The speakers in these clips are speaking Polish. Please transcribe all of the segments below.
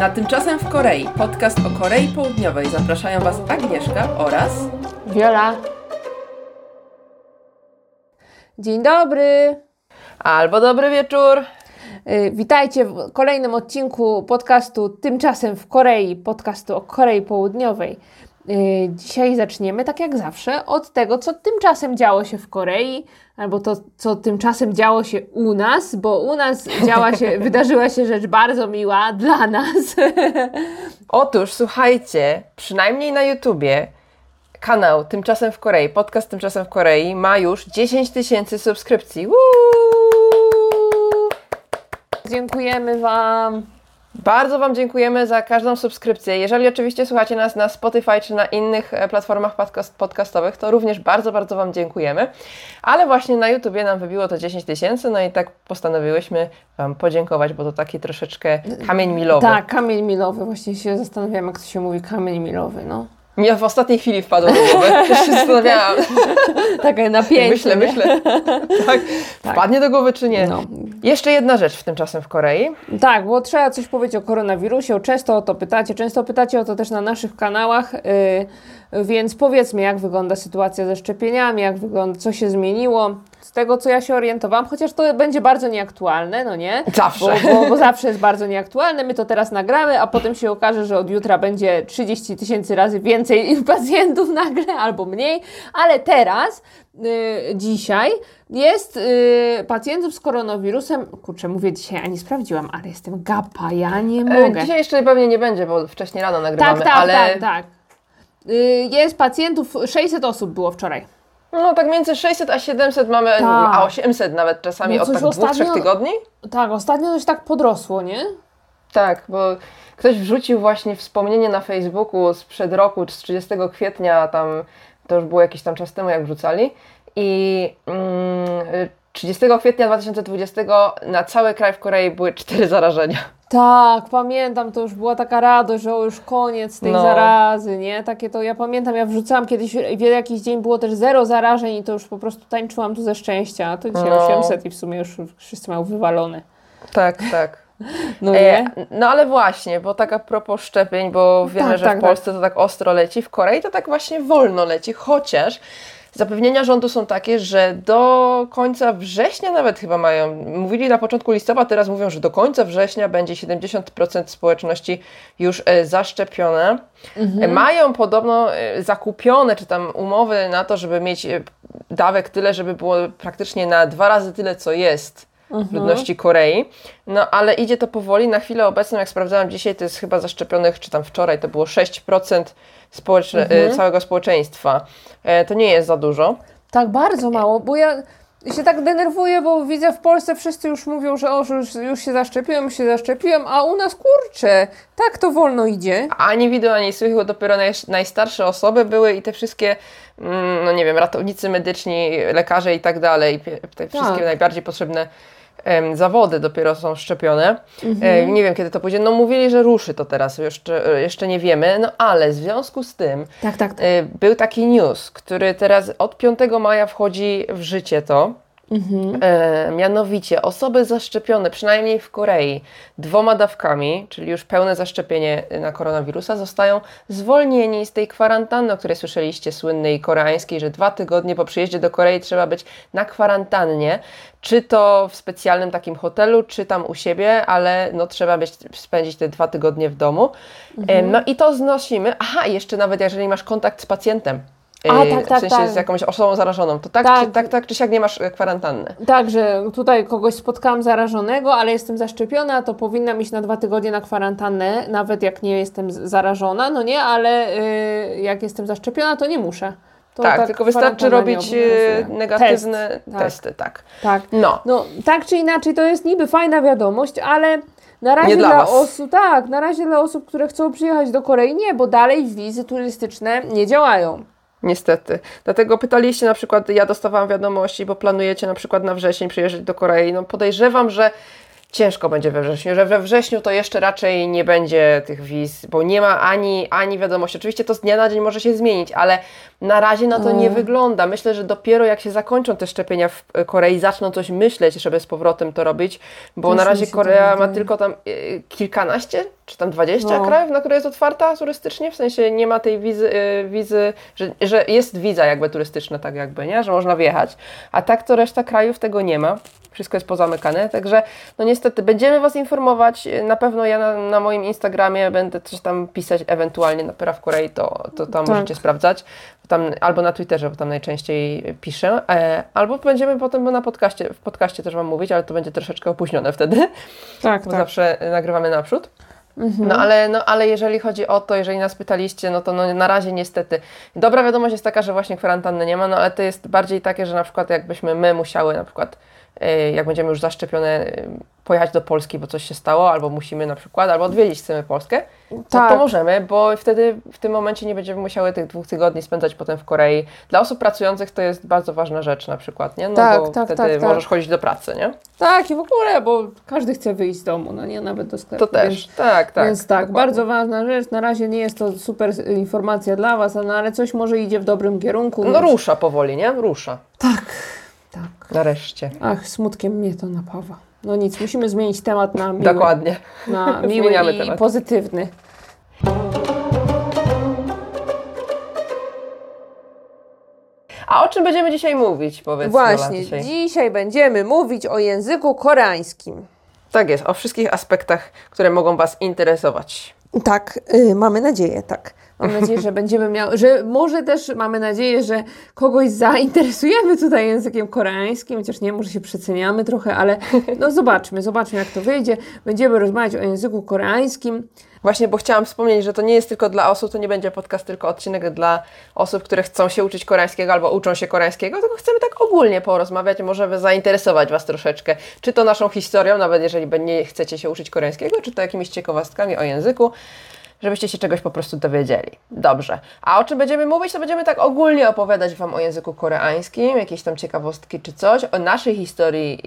Na Tymczasem w Korei, podcast o Korei Południowej. Zapraszają Was Agnieszka oraz Wiola. Dzień dobry. Albo dobry wieczór. Y, Witajcie w kolejnym odcinku podcastu Tymczasem w Korei, podcastu o Korei Południowej. Y, Dzisiaj zaczniemy, tak jak zawsze, od tego, co tymczasem działo się w Korei, albo to, co tymczasem działo się u nas, bo u nas działa się, wydarzyła się rzecz bardzo miła dla nas. Otóż słuchajcie, przynajmniej na YouTubie kanał Tymczasem w Korei, podcast Tymczasem w Korei ma już 10 tysięcy subskrypcji. Woo! Dziękujemy Wam. Bardzo Wam dziękujemy za każdą subskrypcję. Jeżeli oczywiście słuchacie nas na Spotify czy na innych e, platformach podcast, podcastowych, to również bardzo, bardzo Wam dziękujemy. Ale właśnie na YouTubie nam wybiło to 10 tysięcy, no i tak postanowiłyśmy Wam podziękować, bo to taki troszeczkę kamień milowy. Tak, kamień milowy. Właśnie się zastanawiam, jak to się mówi, kamień milowy, no. Mi w ostatniej chwili wpadło do głowy. Też się zastanawiałam. Takie napięcie. Myślę, nie? myślę. Tak. Wpadnie do głowy czy nie? No. Jeszcze jedna rzecz w tym czasem w Korei. Tak, bo trzeba coś powiedzieć o koronawirusie. Często o to pytacie, często pytacie o to też na naszych kanałach. Yy, więc powiedzmy, jak wygląda sytuacja ze szczepieniami, jak wygląda, co się zmieniło. Z tego, co ja się orientowałam, chociaż to będzie bardzo nieaktualne, no nie? Zawsze. Bo, bo, bo zawsze jest bardzo nieaktualne. My to teraz nagramy, a potem się okaże, że od jutra będzie 30 tysięcy razy więcej pacjentów nagle albo mniej. Ale teraz, yy, dzisiaj, jest yy, pacjentów z koronawirusem. Kurczę, mówię dzisiaj, a nie sprawdziłam, ale jestem gapa, ja nie E, mogę. Dzisiaj jeszcze pewnie nie będzie, bo wcześniej rano nagrywamy, tak, tak, ale tak, tak. Yy, jest pacjentów, 600 osób było wczoraj. No tak między 600 a 700 mamy, Tak. a 800 nawet czasami No od tak dwóch, trzech ostatnio- tygodni. Tak, ostatnio coś tak podrosło, nie? Tak, bo ktoś wrzucił właśnie wspomnienie na Facebooku sprzed roku, czy z 30 kwietnia, tam to już było jakiś tam czas temu, jak wrzucali. I mm, 30 kwietnia 2020 na cały kraj w Korei były cztery zarażenia. Tak, pamiętam, to już była taka radość, że już koniec tej No. zarazy, nie? Takie to ja pamiętam, ja wrzucałam kiedyś, w jakiś dzień było też zero zarażeń i to już po prostu tańczyłam tu ze szczęścia, a to dzisiaj No. 800 i w sumie już wszyscy mają wywalone. Tak, tak. No E, no ale właśnie, bo tak a propos szczepień, bo wiemy, Tak, że tak, w tak. Polsce to tak ostro leci, w Korei to tak właśnie wolno leci, chociaż zapewnienia rządu są takie, że do końca września nawet chyba mają, mówili na początku listopada, teraz mówią, że do końca września będzie 70% społeczności już e, zaszczepione. E, Mają podobno e, zakupione, czy tam umowy na to, żeby mieć e, dawek tyle, żeby było praktycznie na dwa razy tyle, co jest ludności Korei. No ale idzie to powoli. Na chwilę obecną, jak sprawdzałam dzisiaj, to jest chyba zaszczepionych, czy tam wczoraj, to było 6% społeczne, e, całego społeczeństwa. E, to nie jest za dużo. Tak bardzo mało, bo ja się tak denerwuję, bo widzę w Polsce wszyscy już mówią, że o, już, już się zaszczepiłem, już się zaszczepiłem, a u nas kurczę, tak to wolno idzie. Ani widu, ani słychu, dopiero naj, najstarsze osoby były i te wszystkie, mm, no nie wiem, ratownicy medyczni, lekarze i tak dalej, te wszystkie najbardziej potrzebne zawody dopiero są szczepione. E, nie wiem, kiedy to pójdzie. No mówili, że ruszy to teraz, jeszcze, e, jeszcze nie wiemy, no ale w związku z tym Tak, tak, tak. był taki news, który teraz od 5 maja wchodzi w życie to. E, mianowicie osoby zaszczepione, przynajmniej w Korei, dwoma dawkami, czyli już pełne zaszczepienie na koronawirusa, zostają zwolnieni z tej kwarantanny, o której słyszeliście, słynnej koreańskiej, że dwa tygodnie po przyjeździe do Korei trzeba być na kwarantannie, czy to w specjalnym takim hotelu, czy tam u siebie, ale no trzeba być, spędzić te dwa tygodnie w domu. E, no i to znosimy. Aha, jeszcze nawet jeżeli masz kontakt z pacjentem, A, tak, tak, w sensie tak. z jakąś osobą zarażoną, to tak, Tak. Czy, tak, tak czy siak nie masz e, kwarantanny. Tak, że tutaj kogoś spotkałam zarażonego, ale jestem zaszczepiona, to powinnam iść na dwa tygodnie na kwarantannę, nawet jak nie jestem zarażona, no nie, ale y, jak jestem zaszczepiona, to nie muszę. To tak, tylko wystarczy robić e, negatywne Test, tak. testy, tak. Tak. No, No, tak czy inaczej, to jest niby fajna wiadomość, ale na razie Nie dla dla, osób, tak, na razie dla osób, które chcą przyjechać do Korei, nie, bo dalej wizy turystyczne nie działają. Niestety. Dlatego pytaliście na przykład, ja dostawałam wiadomości, bo planujecie na przykład na wrzesień przyjeżdżać do Korei. No podejrzewam, że ciężko będzie we wrześniu, że we wrześniu to jeszcze raczej nie będzie tych wiz, bo nie ma ani, ani wiadomości. Oczywiście to z dnia na dzień może się zmienić, ale na razie na to nie Mm. wygląda. Myślę, że dopiero jak się zakończą te szczepienia w Korei, zaczną coś myśleć, żeby z powrotem to robić, bo na razie Korea ma tylko tam e, kilkanaście, czy tam dwadzieścia No. krajów, na które jest otwarta turystycznie, w sensie nie ma tej wizy, e, wizy że, że jest wiza jakby turystyczna, tak jakby, nie? Że można wjechać, a tak to reszta krajów tego nie ma. Wszystko jest pozamykane, także no niestety będziemy Was informować. Na pewno ja na, na moim Instagramie będę coś tam pisać, ewentualnie na Pera w Korei, to, to tam Tak. możecie sprawdzać. Tam, albo na Twitterze, bo tam najczęściej piszę. E, albo będziemy potem na podcaście, w podcaście też Wam mówić, ale to będzie troszeczkę opóźnione wtedy, Tak, bo zawsze nagrywamy naprzód. No ale, no ale jeżeli chodzi o to, jeżeli nas pytaliście, no to no, na razie niestety. Dobra wiadomość jest taka, że właśnie kwarantanny nie ma, no ale to jest bardziej takie, że na przykład jakbyśmy my musiały na przykład, jak będziemy już zaszczepione, e, pojechać do Polski, bo coś się stało, albo musimy na przykład, albo odwiedzić chcemy Polskę, to, Tak. to możemy, bo wtedy w tym momencie nie będziemy musiały tych dwóch tygodni spędzać potem w Korei. Dla osób pracujących to jest bardzo ważna rzecz na przykład, nie? No Tak, bo tak, wtedy tak, tak. możesz chodzić do pracy, nie? Tak, i w ogóle, bo każdy chce wyjść z domu, no nie, nawet do sklepu. To też, Więc, tak, tak. więc tak, dokładnie. bardzo ważna rzecz. Na razie nie jest to super informacja dla Was, no, ale coś może idzie w dobrym kierunku. No więc- rusza powoli, nie? Rusza. Tak, tak. Nareszcie. Ach, smutkiem mnie to napawa. No nic, musimy zmienić temat na miły, Dokładnie. na miły Zmieniamy i temat. pozytywny. A o czym będziemy dzisiaj mówić, powiedz Właśnie, dzisiaj. dzisiaj będziemy mówić o języku koreańskim. Tak jest, o wszystkich aspektach, które mogą Was interesować. Tak, y, mamy nadzieję, tak. Mam nadzieję, że będziemy miały, że może też mamy nadzieję, że kogoś zainteresujemy tutaj językiem koreańskim, chociaż nie, może się przeceniamy trochę, ale no zobaczmy, zobaczmy jak to wyjdzie. Będziemy rozmawiać o języku koreańskim. Właśnie, bo chciałam wspomnieć, że to nie jest tylko dla osób, to nie będzie podcast, tylko odcinek dla osób, które chcą się uczyć koreańskiego albo uczą się koreańskiego, tylko chcemy tak ogólnie porozmawiać, może zainteresować Was troszeczkę, czy to naszą historią, nawet jeżeli nie chcecie się uczyć koreańskiego, czy to jakimiś ciekawostkami o języku, żebyście się czegoś po prostu dowiedzieli. Dobrze. A o czym będziemy mówić, to będziemy tak ogólnie opowiadać Wam o języku koreańskim, jakieś tam ciekawostki czy coś, o naszej historii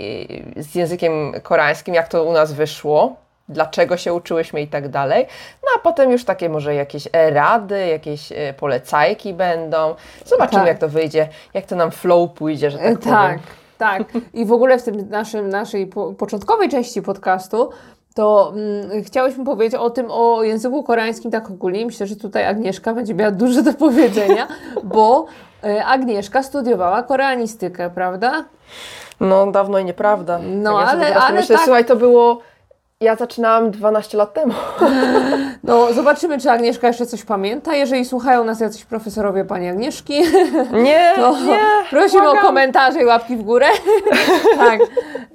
y, z językiem koreańskim, jak to u nas wyszło, dlaczego się uczyłyśmy i tak dalej. No a potem już takie może jakieś rady, jakieś e, polecajki będą. Zobaczymy Tak. jak to wyjdzie, jak to nam flow pójdzie, że tak E, powiem. tak, tak. I w ogóle w tym naszym, naszej po, początkowej części podcastu to mm, chciałyśmy powiedzieć o tym, o języku koreańskim tak ogólnie. Myślę, że tutaj Agnieszka będzie miała dużo do powiedzenia, bo e, Agnieszka studiowała koreanistykę, prawda? No dawno i nieprawda. No, ja sobie ale- teraz ale myślę, tak- słuchaj, to było... Ja zaczynałam 12 lat temu. No, zobaczymy, czy Agnieszka jeszcze coś pamięta. Jeżeli słuchają nas jacyś profesorowie pani Agnieszki, Nie, to nie. prosimy o błagam. komentarze i łapki w górę. tak.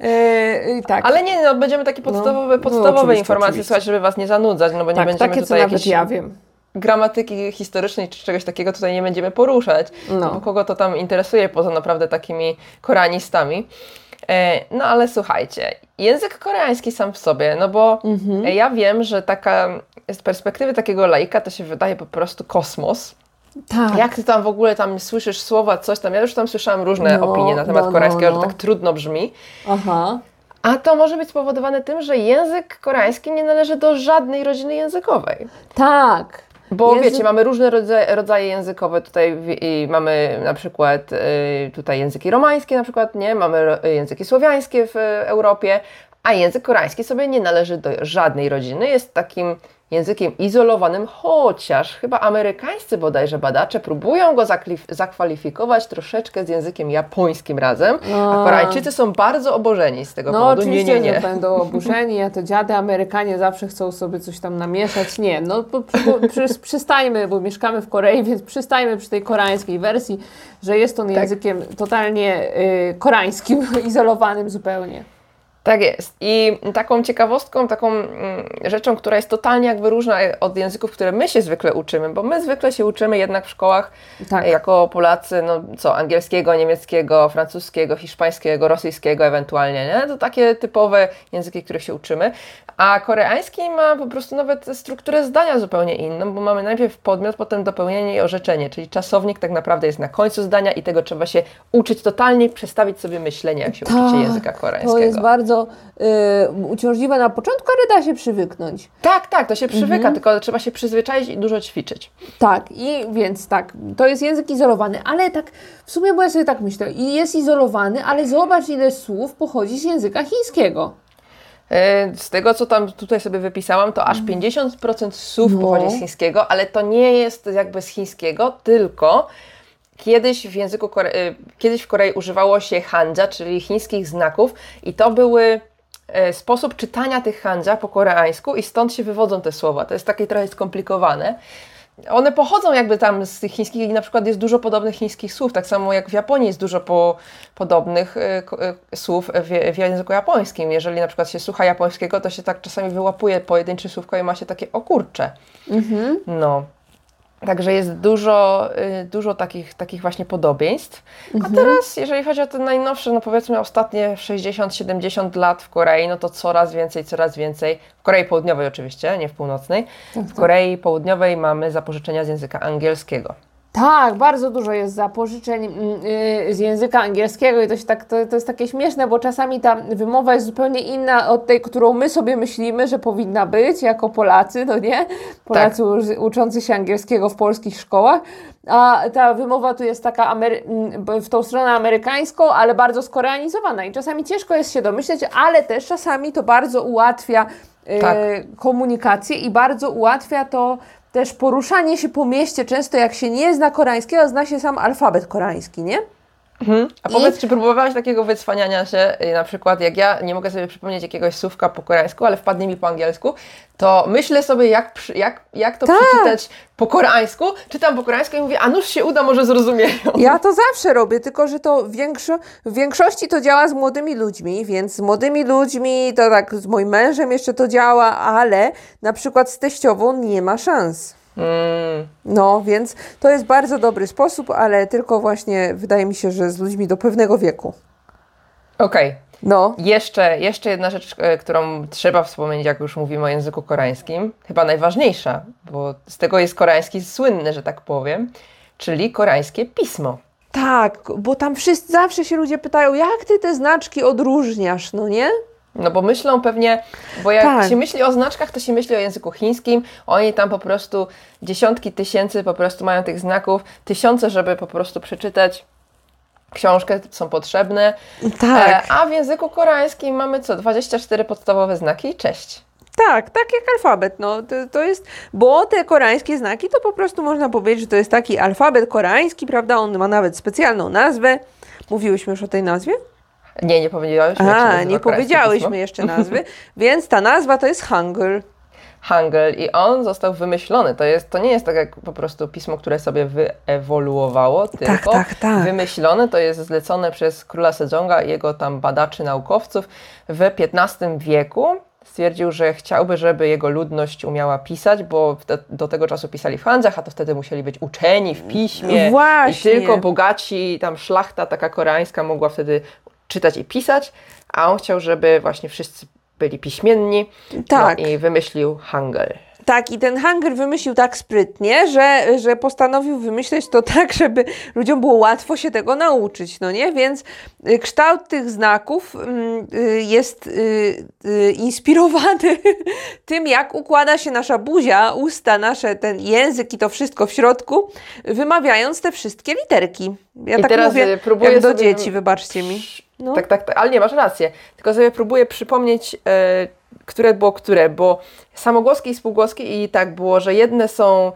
E, tak. Ale nie, no będziemy takie podstawowe, no, podstawowe oczywiście, informacje oczywiście. słuchać, żeby Was nie zanudzać, no bo nie tak, będziemy takie, co tutaj nawet jakieś ja wiem. gramatyki historycznej czy czegoś takiego tutaj nie będziemy poruszać, No. bo kogo to tam interesuje poza naprawdę takimi koreanistami. E, No ale słuchajcie, język koreański sam w sobie, no bo Mhm. e, ja wiem, że taka z perspektywy takiego laika to się wydaje po prostu kosmos. Tak. Jak ty tam w ogóle tam słyszysz słowa, coś tam, ja już tam słyszałam różne No, opinie na temat no, koreańskiego, no, no. że tak trudno brzmi. Aha. A to może być spowodowane tym, że język koreański nie należy do żadnej rodziny językowej. Tak. Bo Język- wiecie, mamy różne rodzaje, rodzaje językowe. Tutaj mamy na przykład y, tutaj języki romańskie, na przykład, nie? Mamy języki słowiańskie w Europie, a język koreański sobie nie należy do żadnej rodziny. Jest takim językiem izolowanym, chociaż chyba amerykańscy bodajże badacze próbują go zakwalifikować troszeczkę z językiem japońskim razem, a A. Koreańczycy są bardzo obożeni z tego No powodu. Nie, oczywiście, nie, że nie. będą oburzeni, a to dziady Amerykanie zawsze chcą sobie coś tam namieszać. Nie, no po, po, przy, przystajmy, bo mieszkamy w Korei, więc przystajmy przy tej koreańskiej wersji, że jest Tak. on językiem totalnie y, koreańskim, izolowanym zupełnie. Tak jest. I taką ciekawostką, taką mm, rzeczą, która jest totalnie jakby różna od języków, które my się zwykle uczymy, bo my zwykle się uczymy jednak w szkołach Tak. jako Polacy, no co, angielskiego, niemieckiego, francuskiego, hiszpańskiego, rosyjskiego ewentualnie, nie? To takie typowe języki, których się uczymy. A koreański ma po prostu nawet strukturę zdania zupełnie inną, bo mamy najpierw podmiot, potem dopełnienie i orzeczenie, czyli czasownik tak naprawdę jest na końcu zdania i tego trzeba się uczyć totalnie, przestawić sobie myślenie, jak się uczycie języka koreańskiego. Tak, To jest bardzo bardzo y, uciążliwe na początku, ale da się przywyknąć. Tak, tak, to się przywyka, Mhm. tylko trzeba się przyzwyczaić i dużo ćwiczyć. Tak, i więc tak, to jest język izolowany, ale tak w sumie, bo ja sobie tak myślę, i jest izolowany, ale zobacz ile słów pochodzi z języka chińskiego. E, Z tego, co tam tutaj sobie wypisałam, to aż 50% słów No. pochodzi z chińskiego, ale to nie jest jakby z chińskiego, tylko kiedyś w języku Kore... e, kiedyś w Korei używało się hanja, czyli chińskich znaków i to były e, sposób czytania tych hanja po koreańsku i stąd się wywodzą te słowa. To jest takie trochę skomplikowane. One pochodzą jakby tam z tych chińskich i na przykład jest dużo podobnych chińskich słów, tak samo jak w Japonii jest dużo po, podobnych ko- e, słów w, w języku japońskim. Jeżeli na przykład się słucha japońskiego, to się tak czasami wyłapuje pojedyncze słówko i ma się takie o kurcze. No. Także jest dużo, y, dużo takich, takich właśnie podobieństw. A teraz, jeżeli chodzi o te najnowsze, no powiedzmy ostatnie 60-70 lat w Korei, no to coraz więcej, coraz więcej. W Korei Południowej oczywiście, nie w północnej. W Korei Południowej mamy zapożyczenia z języka angielskiego. Tak, bardzo dużo jest zapożyczeń mm, y, z języka angielskiego i to, się tak, to, to jest takie śmieszne, bo czasami ta wymowa jest zupełnie inna od tej, którą my sobie myślimy, że powinna być jako Polacy, no nie? Polacy u- uczący się angielskiego w polskich szkołach, a ta wymowa tu jest taka Amery- mm, w tą stronę amerykańską, ale bardzo skoreanizowana i czasami ciężko jest się domyśleć, ale też czasami to bardzo ułatwia y, Tak. komunikację i bardzo ułatwia to też poruszanie się po mieście. Często jak się nie zna koreańskiego, zna się sam alfabet koreański, nie? A powiedz, czy próbowałaś takiego wycwaniania się, y, na przykład jak ja nie mogę sobie przypomnieć jakiegoś słówka po koreańsku, ale wpadnie mi po angielsku, to myślę sobie, jak, jak, jak to Tak. przeczytać po koreańsku, czytam po koreańsku i mówię, a nuż się uda, może zrozumieją. Ja to zawsze robię, tylko że to większo, w większości to działa z młodymi ludźmi, więc z młodymi ludźmi to tak z moim mężem jeszcze to działa, ale na przykład z teściową nie ma szans. No, więc to jest bardzo dobry sposób, ale tylko właśnie wydaje mi się, że z ludźmi do pewnego wieku. Okej. No, Jeszcze, jeszcze jedna rzecz, e, którą trzeba wspomnieć, jak już mówimy o języku koreańskim, chyba najważniejsza, bo z tego jest koreański słynny, że tak powiem, czyli koreańskie pismo. tak, bo tam wszyscy zawsze się ludzie pytają, jak ty te znaczki odróżniasz, no nie? No bo myślą pewnie, bo jak Tak. się myśli o znaczkach, to się myśli o języku chińskim. Oni tam po prostu dziesiątki tysięcy po prostu mają tych znaków, tysiące, żeby po prostu przeczytać książkę, są potrzebne. Tak. E, a w języku koreańskim mamy co? 24 podstawowe znaki i cześć. Tak, tak jak alfabet. No, to, to jest, bo te koreańskie znaki to po prostu można powiedzieć, że to jest taki alfabet koreański, prawda? On ma nawet specjalną nazwę. Mówiłyśmy już o tej nazwie? Nie, nie się A, nie powiedziałyśmy jeszcze nazwy, więc ta nazwa to jest Hangul. Hangul i on został wymyślony. To, jest, to nie jest tak jak po prostu pismo, które sobie wyewoluowało, tylko tak, tak. wymyślone to jest zlecone przez króla Sejonga i jego tam badaczy, naukowców w XV wieku. Stwierdził, że chciałby, żeby jego ludność umiała pisać, bo do tego czasu pisali w handżach, a to wtedy musieli być uczeni w piśmie. Właśnie. I tylko bogaci, tam szlachta taka koreańska mogła wtedy czytać i pisać, a on chciał, żeby właśnie wszyscy byli piśmienni. Tak. No i wymyślił Hangul. Tak, i ten Hangul wymyślił tak sprytnie, że, że postanowił wymyśleć to tak, żeby ludziom było łatwo się tego nauczyć, no nie? Więc y, kształt tych znaków mm, y, jest y, inspirowany tym, jak układa się nasza buzia, usta, nasze, ten język i to wszystko w środku, wymawiając te wszystkie literki. Ja I tak teraz, mówię, próbuję do dzieci, wybaczcie mi. No. Tak, tak, tak, ale nie, masz rację. Tylko sobie próbuję przypomnieć, e, które było które, bo samogłoski i spółgłoski i tak było, że jedne są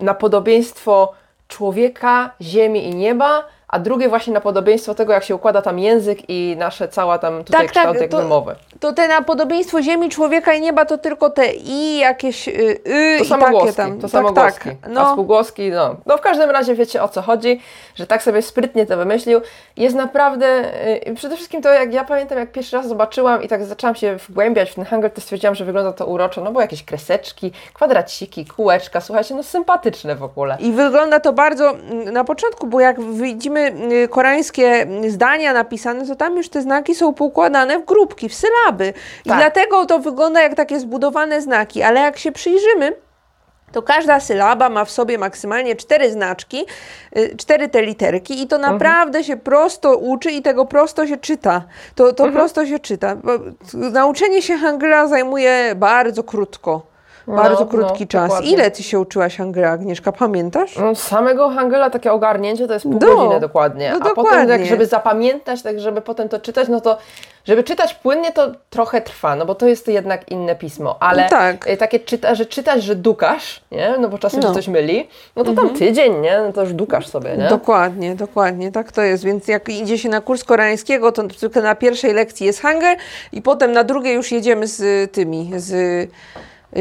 na podobieństwo człowieka, ziemi i nieba, a drugie właśnie na podobieństwo tego, jak się układa tam język i nasze cała tam tutaj Tak, tak, kształtek to- wymowy. To te na podobieństwo ziemi, człowieka i nieba to tylko te i, jakieś y, y To i samogłoski, takie tam. to tak, samogłoski. tak. A No, spółgłoski, no. No w każdym razie wiecie o co chodzi, że tak sobie sprytnie to wymyślił. Jest naprawdę, yy, przede wszystkim to jak ja pamiętam, jak pierwszy raz zobaczyłam i tak zaczęłam się wgłębiać w ten hangul, to stwierdziłam, że wygląda to uroczo, no bo jakieś kreseczki, kwadraciki, kółeczka, słuchajcie, no sympatyczne w ogóle. I wygląda to bardzo mm, na początku, bo jak widzimy y, koreańskie mm, zdania napisane, to tam już te znaki są poukładane w grupki, w sylaby. I Tak. dlatego to wygląda jak takie zbudowane znaki, ale jak się przyjrzymy, to każda sylaba ma w sobie maksymalnie cztery znaczki, y, cztery te literki i to Mhm. naprawdę się prosto uczy i tego prosto się czyta. To, to Mhm. prosto się czyta. Nauczenie się hangla zajmuje bardzo krótko. Bardzo No, krótki no, czas. dokładnie. Ile ty się uczyłaś hangla, Agnieszka, pamiętasz? No, samego hangela takie ogarnięcie to jest pół No, godziny dokładnie. no A potem dokładnie. jak żeby zapamiętać, tak żeby potem to czytać, no to żeby czytać płynnie to trochę trwa, no bo to jest jednak inne pismo, ale No tak. y, takie czyta, że czytać, że dukasz, nie? No bo czasem No. Mhm. się coś myli, no to tam tydzień, nie? No to już dukasz sobie, nie? Dokładnie, dokładnie, tak to jest. Więc jak idzie się na kurs koreańskiego, to tylko na pierwszej lekcji jest hangul i potem na drugiej już jedziemy z y, tymi, z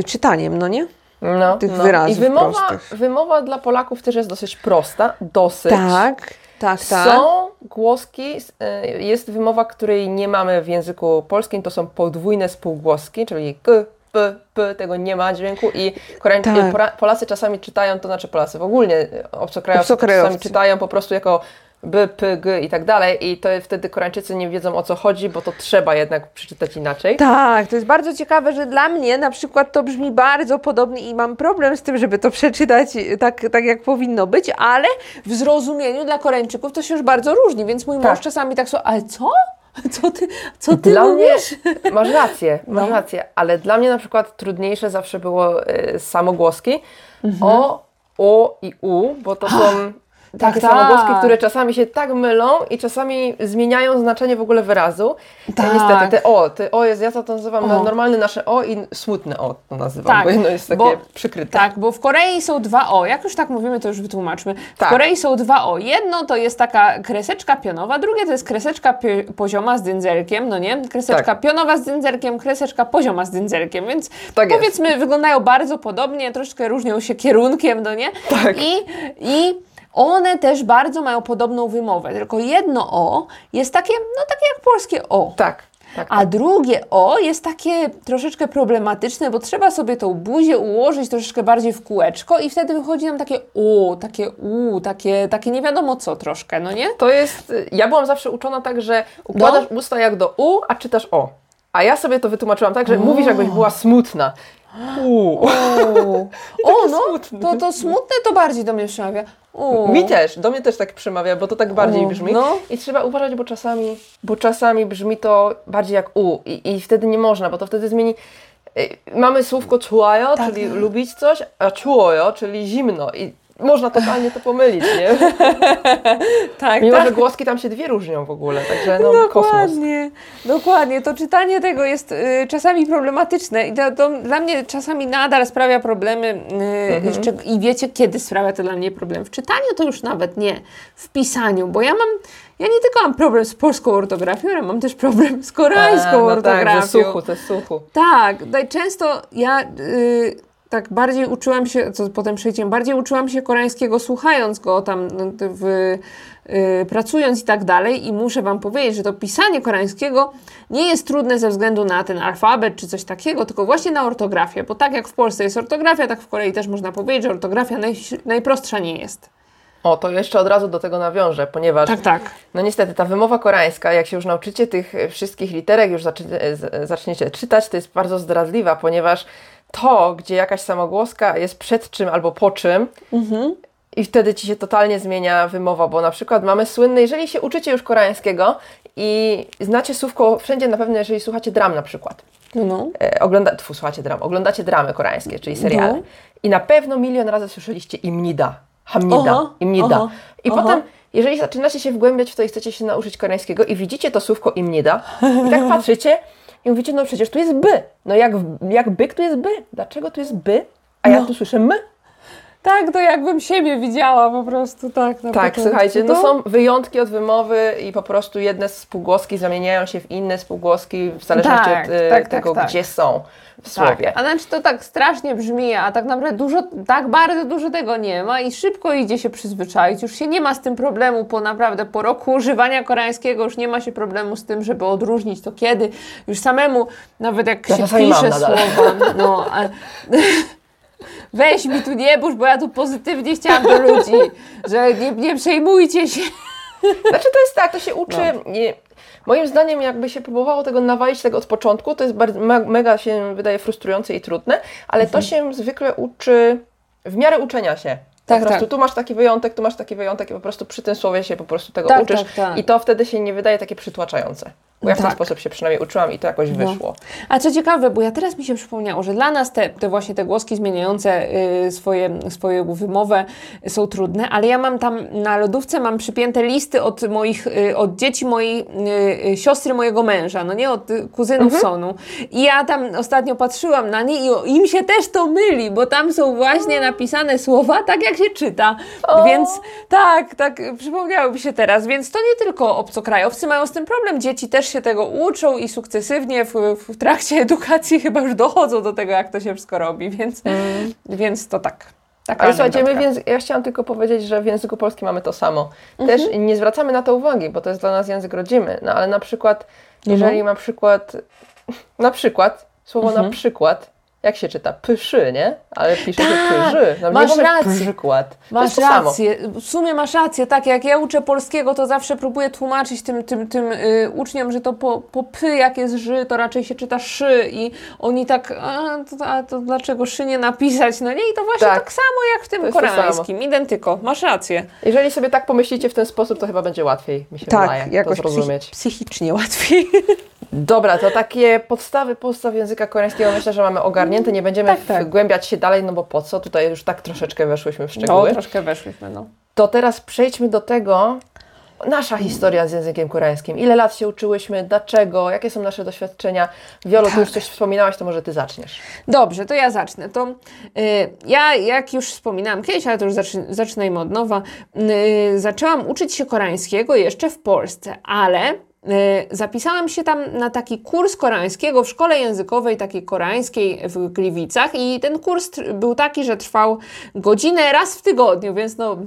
czytaniem, no nie? No, tych no. wyrazów I wymowa, prostych. wymowa dla Polaków też jest dosyć prosta, dosyć. Tak, tak, tak. Są głoski, y, jest wymowa, której nie mamy w języku polskim, to są podwójne spółgłoski, czyli k, p, p, tego nie ma dźwięku i Koreań, Tak. y, Polacy czasami czytają, to znaczy Polacy w ogóle, y, obcokrajowcy Obcokrajowcy. czasami czytają po prostu jako b, p, g i tak dalej i to wtedy Koreańczycy nie wiedzą o co chodzi, bo to trzeba jednak przeczytać inaczej. Tak, to jest bardzo ciekawe, że dla mnie na przykład to brzmi bardzo podobnie i mam problem z tym, żeby to przeczytać tak, tak jak powinno być, ale w zrozumieniu dla Koreańczyków to się już bardzo różni, więc mój Tak. mąż czasami tak słucha, ale co? Co ty, co ty Dla mnie, mówisz? masz rację, masz No. rację, ale dla mnie na przykład trudniejsze zawsze było y, samogłoski Mhm. o, o i u, bo to są takie tak. samogłoski, które czasami się tak mylą i czasami zmieniają znaczenie w ogóle wyrazu. Tak. Ja niestety te o, te o jest, ja to nazywam O. normalne nasze o i smutne o to nazywam, Tak, bo jedno jest takie bo- przykryte. Tak, bo w Korei są dwa O. Jak już tak mówimy, to już wytłumaczmy. W Tak. Korei są dwa O. Jedno to jest taka kreseczka pionowa, drugie to jest kreseczka pio- pozioma z dyndzerkiem, no nie? Kreseczka Tak. pionowa z dyndzerkiem, kreseczka pozioma z dyndzerkiem, więc Tak jest. powiedzmy wyglądają bardzo podobnie, troszkę różnią się kierunkiem, no nie? Tak. I, i one też bardzo mają podobną wymowę, tylko jedno O jest takie, no takie jak polskie O. Tak, tak. A drugie O jest takie troszeczkę problematyczne, bo trzeba sobie tą buzię ułożyć troszeczkę bardziej w kółeczko i wtedy wychodzi nam takie U, takie U, takie, takie nie wiadomo co troszkę, no nie? To jest, ja byłam zawsze uczona tak, że układasz No. usta jak do u, a czytasz o. A ja sobie to wytłumaczyłam tak, że mówisz jakbyś była smutna. U. O, o no, smutne. to, to smutne to bardziej do mnie przemawia. U. Mi też, do mnie też tak przemawia, bo to tak bardziej U, brzmi. no. I trzeba uważać, bo czasami, bo czasami brzmi to bardziej jak u i, i wtedy nie można, bo to wtedy zmieni. y, Mamy słówko czułajo, Tak. czyli lubić coś, a czułojo, czyli zimno. I można totalnie to pomylić, nie? tak, Mimo, tak. że głoski tam się dwie różnią w ogóle, także no kosmos. Dokładnie, dokładnie. To czytanie tego jest y, czasami problematyczne i to, to dla mnie czasami nadal sprawia problemy. Y, Mhm. I wiecie, kiedy sprawia to dla mnie problem? W czytaniu to już nawet nie, w pisaniu, bo ja mam, ja nie tylko mam problem z polską ortografią, ale mam też problem z koreańską A, no ortografią. tak, ze suchu, ze suchu. Tak, najczęsto ja y, tak bardziej uczyłam się, co potem przejdziemy, bardziej uczyłam się koreańskiego słuchając go tam no, w, y, pracując i tak dalej i muszę Wam powiedzieć, że to pisanie koreańskiego nie jest trudne ze względu na ten alfabet czy coś takiego, tylko właśnie na ortografię, bo tak jak w Polsce jest ortografia, tak w Korei też można powiedzieć, że ortografia naj, najprostsza nie jest. O, to jeszcze od razu do tego nawiążę, ponieważ Tak, tak. no niestety ta wymowa koreańska, jak się już nauczycie tych wszystkich literek, już zaczniecie czytać, to jest bardzo zdradliwa, ponieważ to, gdzie jakaś samogłoska jest przed czym albo po czym, i wtedy ci się totalnie zmienia wymowa, bo na przykład mamy słynne, jeżeli się uczycie już koreańskiego i znacie słówko wszędzie na pewno, jeżeli słuchacie dram na przykład. No, no. E, ogląda, tfu, słuchacie dram, oglądacie dramy koreańskie, czyli seriale. No. I na pewno milion razy słyszeliście imnida, hamnida, imnida. I potem, jeżeli zaczynacie się wgłębiać w to i chcecie się nauczyć koreańskiego i widzicie to słówko imnida i tak patrzycie i mówicie, no przecież tu jest by. No jak, jak byk tu jest by. Dlaczego tu jest by? A ja No. tu słyszę my. Tak, to jakbym siebie widziała po prostu, tak. Na Tak, początku. słuchajcie, no To- są wyjątki od wymowy i po prostu jedne spółgłoski zamieniają się w inne spółgłoski w zależności Tak, od e, tak, tak, tego, tak. gdzie są w słowie. Tak, a znaczy to tak strasznie brzmi, a tak naprawdę dużo, tak bardzo dużo tego nie ma i szybko idzie się przyzwyczaić. Już się nie ma z tym problemu po naprawdę po roku używania koreańskiego, już nie ma się problemu z tym, żeby odróżnić to kiedy. Już samemu, nawet jak Ja się pisze słowa, no, a, weź mi tu nie burz, bo ja tu pozytywnie chciałam do ludzi, że nie, nie przejmujcie się. Znaczy to jest tak, to się uczy. No. Nie, moim zdaniem, jakby się próbowało tego nawalić tego od początku, to jest bardzo, me- mega się wydaje frustrujące i trudne, ale Mhm. to się zwykle uczy w miarę uczenia się. Tak, po prostu tak. tu masz taki wyjątek, tu masz taki wyjątek i po prostu przy tym słowie się po prostu tego Tak, uczysz tak, tak. i to wtedy się nie wydaje takie przytłaczające. Bo ja w ten Tak. sposób się przynajmniej uczyłam i to jakoś No. wyszło. A co ciekawe, bo ja teraz mi się przypomniało, że dla nas te, te właśnie te głoski zmieniające y, swoje, swoją wymowę są trudne, ale ja mam tam na lodówce mam przypięte listy od moich, y, od dzieci mojej y, y, siostry mojego męża, no nie od kuzynów sonu. I ja tam ostatnio patrzyłam na nie i im się też to myli, bo tam są właśnie napisane słowa tak jak się czyta. O. Więc tak, tak, przypomniało mi się teraz. Więc to nie tylko obcokrajowcy mają z tym problem, dzieci też się tego uczą i sukcesywnie w, w trakcie edukacji chyba już dochodzą do tego, jak to się wszystko robi, więc, więc to tak. Taka Ale słuchajcie, my więc, ja chciałam tylko powiedzieć, że w języku polskim mamy to samo. Mhm. Też nie zwracamy na to uwagi, bo to jest dla nas język rodzimy. No ale na przykład, Mhm. jeżeli na przykład, na przykład, słowo na przykład, jak się czyta? Pyszy, nie? Ale pisze się Tak, pyży. No, masz rację. przykład. Masz to samo. rację, w sumie masz rację, tak, jak ja uczę polskiego, to zawsze próbuję tłumaczyć tym, tym, tym y, uczniom, że to po, po py jak jest ży, to raczej się czyta szy i oni tak, a to, a to dlaczego szy nie napisać, no nie, i to właśnie tak, Tak. samo jak w tym koreańskim, identyko, masz rację. Jeżeli sobie tak pomyślicie w ten sposób, to chyba będzie łatwiej, mi się wydaje, to zrozumieć. psych- psychicznie łatwiej. Dobra, to takie podstawy podstaw języka koreańskiego myślę, że mamy ogarnięte. Nie będziemy Tak, tak. wgłębiać się dalej, no bo po co? Tutaj już tak troszeczkę weszłyśmy w No, szczegóły. troszkę weszłyśmy, no. To teraz przejdźmy do tego, nasza historia z językiem koreańskim. Ile lat się uczyłyśmy, dlaczego, jakie są nasze doświadczenia? Wiolo, Tak. ty już coś wspominałaś, to może ty zaczniesz. Dobrze, to ja zacznę. To y, ja, jak już wspominałam kiedyś, ale to już zacz, zaczynajmy od nowa, y, zaczęłam uczyć się koreańskiego jeszcze w Polsce, ale zapisałam się tam na taki kurs koreańskiego w szkole językowej, takiej koreańskiej w Gliwicach i ten kurs był taki, że trwał godzinę raz w tygodniu, więc no